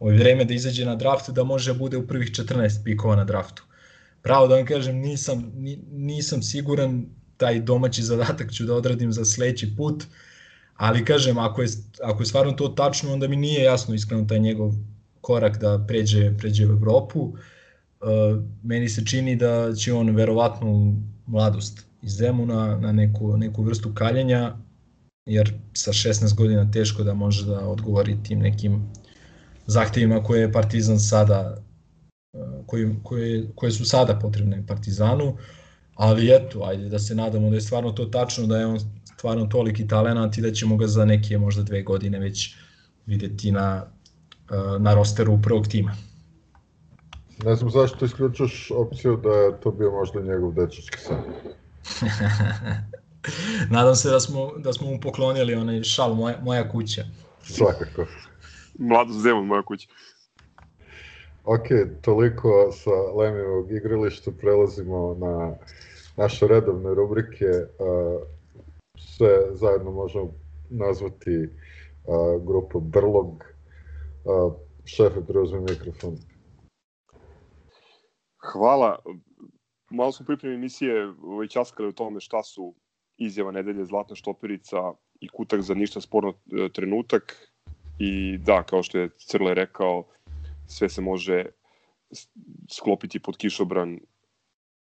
ovaj, vreme da izađe na draft, da može bude u prvih 14 pikova na draftu. Pravo da vam kažem, nisam, nisam siguran, taj domaći zadatak ću da odradim za sledeći put, ali kažem, ako je, ako je stvarno to tačno, onda mi nije jasno iskreno taj njegov korak da pređe, pređe u Evropu. Uh, meni se čini da će on verovatno mladost iz Zemuna na neku, neku vrstu kaljenja, jer sa 16 godina teško da može da odgovori tim nekim zahtevima koje je Partizan sada koji, koje, koje su sada potrebne Partizanu, ali eto, ajde da se nadamo da je stvarno to tačno, da je on stvarno toliki talenat i da ćemo ga za neke možda dve godine već videti na, na rosteru prvog tima. Ne znam zašto isključuš opciju da je to bio možda njegov dečački san. Nadam se da smo, da smo mu poklonili onaj šal moja, moja kuća. Svakako. Mlado Zemun, moja kuća. Ok, toliko sa Lemijevog igrališta, prelazimo na naše redovne rubrike. Sve zajedno možemo nazvati grupu Brlog. Šefe, preuzme mikrofon. Hvala malo smo pripremi emisije ovaj, časkali o tome šta su izjava nedelje Zlatna štoperica i kutak za ništa sporno e, trenutak i da, kao što je Crle rekao, sve se može sklopiti pod kišobran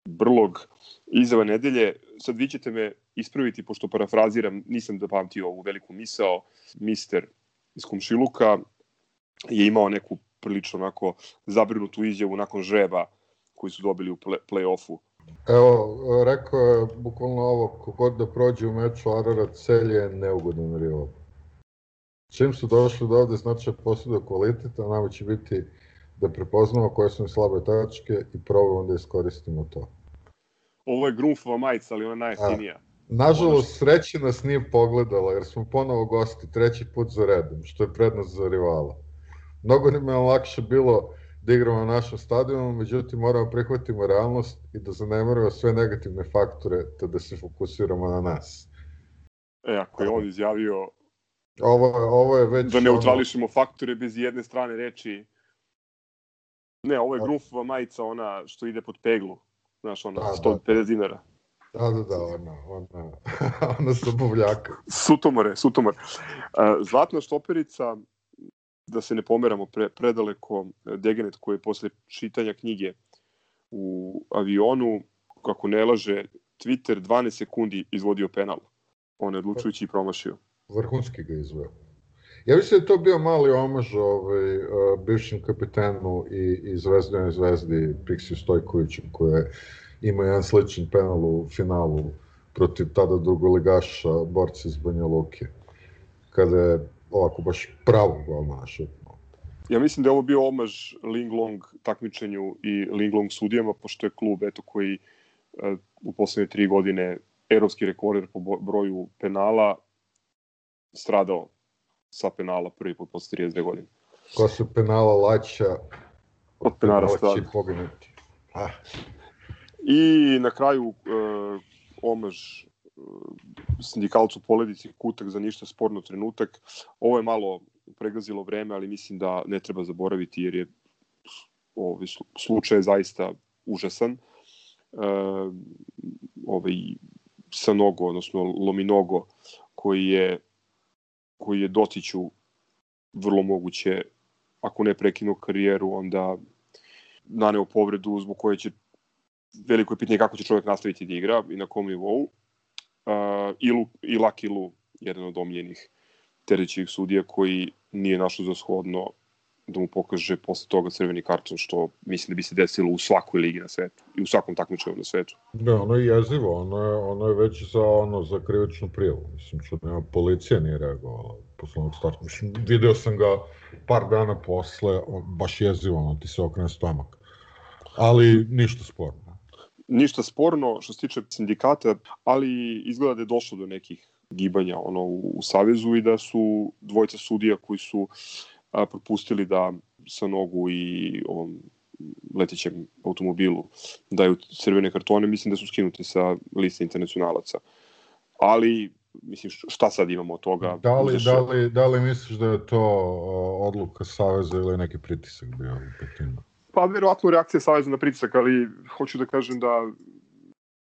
Brlog, izava nedelje. Sad vi ćete me ispraviti, pošto parafraziram, nisam da pamtio ovu veliku misao, mister iz Komšiluka je imao neku prilično onako zabrinutu izjavu nakon žreba koji su dobili u play-offu. Evo, rekao je bukvalno ovo, kogod da prođe u meču Ararat Celje je neugodan rival. Čim su došli do ovde, znači posjeduje kvalitet, a nama će biti da prepoznamo koje su mi slabe tačke i probamo da iskoristimo to. Ovo je Grunfova majica, ali ona najjeftinija. Nažalost, sreće nas nije pogledala, jer smo ponovo gosti, treći put za redom, što je prednost za rivala. Mnogo nam je lakše bilo da igramo na našem stadionu, međutim moramo prihvatimo realnost i da zanemarimo sve negativne faktore, te da se fokusiramo na nas. E, ako je on izjavio ovo, ovo je već... Da neutrališemo ono... faktore bez jedne strane reči. Ne, ovo je Grunfova majica, ona što ide pod peglu. Znaš, ona, da, 150 da. dinara. Da, da, da, ona, ona, ona sa buvljaka. Sutomore, sutomore. Uh, Zlatna štoperica, da se ne pomeramo pre, predaleko, Degenet koji je posle čitanja knjige u avionu, kako ne laže, Twitter 12 sekundi izvodio penal. On je odlučujući i promašio. Vrhunski ga izveo. Ja mislim da to bio mali omaž ovaj, uh, bivšem kapitenu i, i zvezdanoj zvezdi Pixiju Stojkoviću, koja je ima jedan sličan penal u finalu protiv tada drugoligaša, borca iz Banja Luke, kada je ovako baš pravo golmana šutno. Ja mislim da je ovo bio omaž Linglong takmičenju i Linglong sudijama, pošto je klub eto, koji uh, u poslednje tri godine evropski rekorder po broju penala stradao sa penala prvi put posle 32 godine. Ko se penala laća, od penala strada. poginuti. Ah. I na kraju uh, omaž sindikalcu Poledici kutak za ništa sporno trenutak. Ovo je malo pregazilo vreme, ali mislim da ne treba zaboraviti jer je ovaj slučaj zaista užasan. Uh, ovaj Sanogo, odnosno Lominogo, koji je koji je Dotiću vrlo moguće, ako ne prekinuo karijeru, onda naneo povredu zbog koje će veliko je pitanje kako će čovjek nastaviti da igra i na kom nivou. Uh, Ilu, I Laki Lu, jedan od omljenih terećih sudija koji nije našao za shodno da mu pokaže posle toga crveni karton, što mislim da bi se desilo u svakoj ligi na svetu i u svakom takmičenju na svetu. Da, ono je jezivo, ono je, ono je već za, ono, za krivičnu prijavu. Mislim, što nema, policija nije reagovala posle onog starta. Mislim, video sam ga par dana posle, on, baš jezivo, ono, ti se okrene stomak. Ali ništa sporno. Ništa sporno što se tiče sindikata, ali izgleda da je došlo do nekih gibanja ono u, u Savezu i da su dvojica sudija koji su a, propustili da sa nogu i ovom letećem automobilu daju crvene kartone, mislim da su skinuti sa liste internacionalaca. Ali, mislim, šta sad imamo od toga? Da li, da li, da li misliš da je to odluka Saveza ili neki pritisak bio u pitanju? Pa, verovatno reakcija Saveza na pritisak, ali hoću da kažem da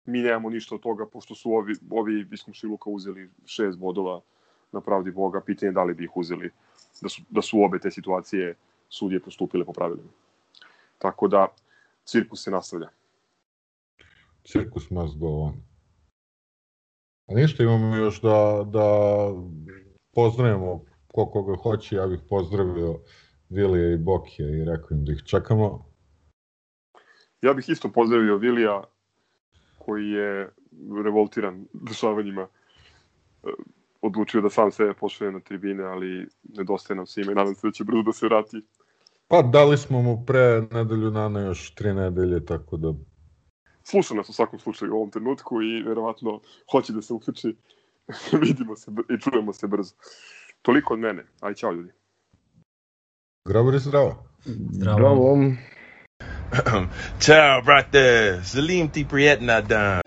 mi nemamo ništa od toga, pošto su ovi, ovi iz Komšiluka uzeli šest bodova na pravdi Boga, pitanje je da li bi ih uzeli da su, da su obe te situacije sudije postupile po pravilima. Tako da, cirkus se nastavlja. Cirkus must go on. A ništa imamo još da, da pozdravimo ko koga hoće, ja bih pozdravio Vilija i Bokija i rekao im da ih čekamo. Ja bih isto pozdravio Vilija koji je revoltiran dešavanjima odlučio da sam sebe pošalje na tribine, ali nedostaje nam svima i nadam se da će brzo da se vrati. Pa dali smo mu pre nedelju dana još tri nedelje, tako da... Sluša nas u svakom slučaju u ovom trenutku i verovatno hoće da se uključi. Vidimo se i čujemo se brzo. Toliko od mene. Aj, čao ljudi. Grabar zdravo. Zdravo. zdravo. Ciao, brate. Salim ti prijetna dan.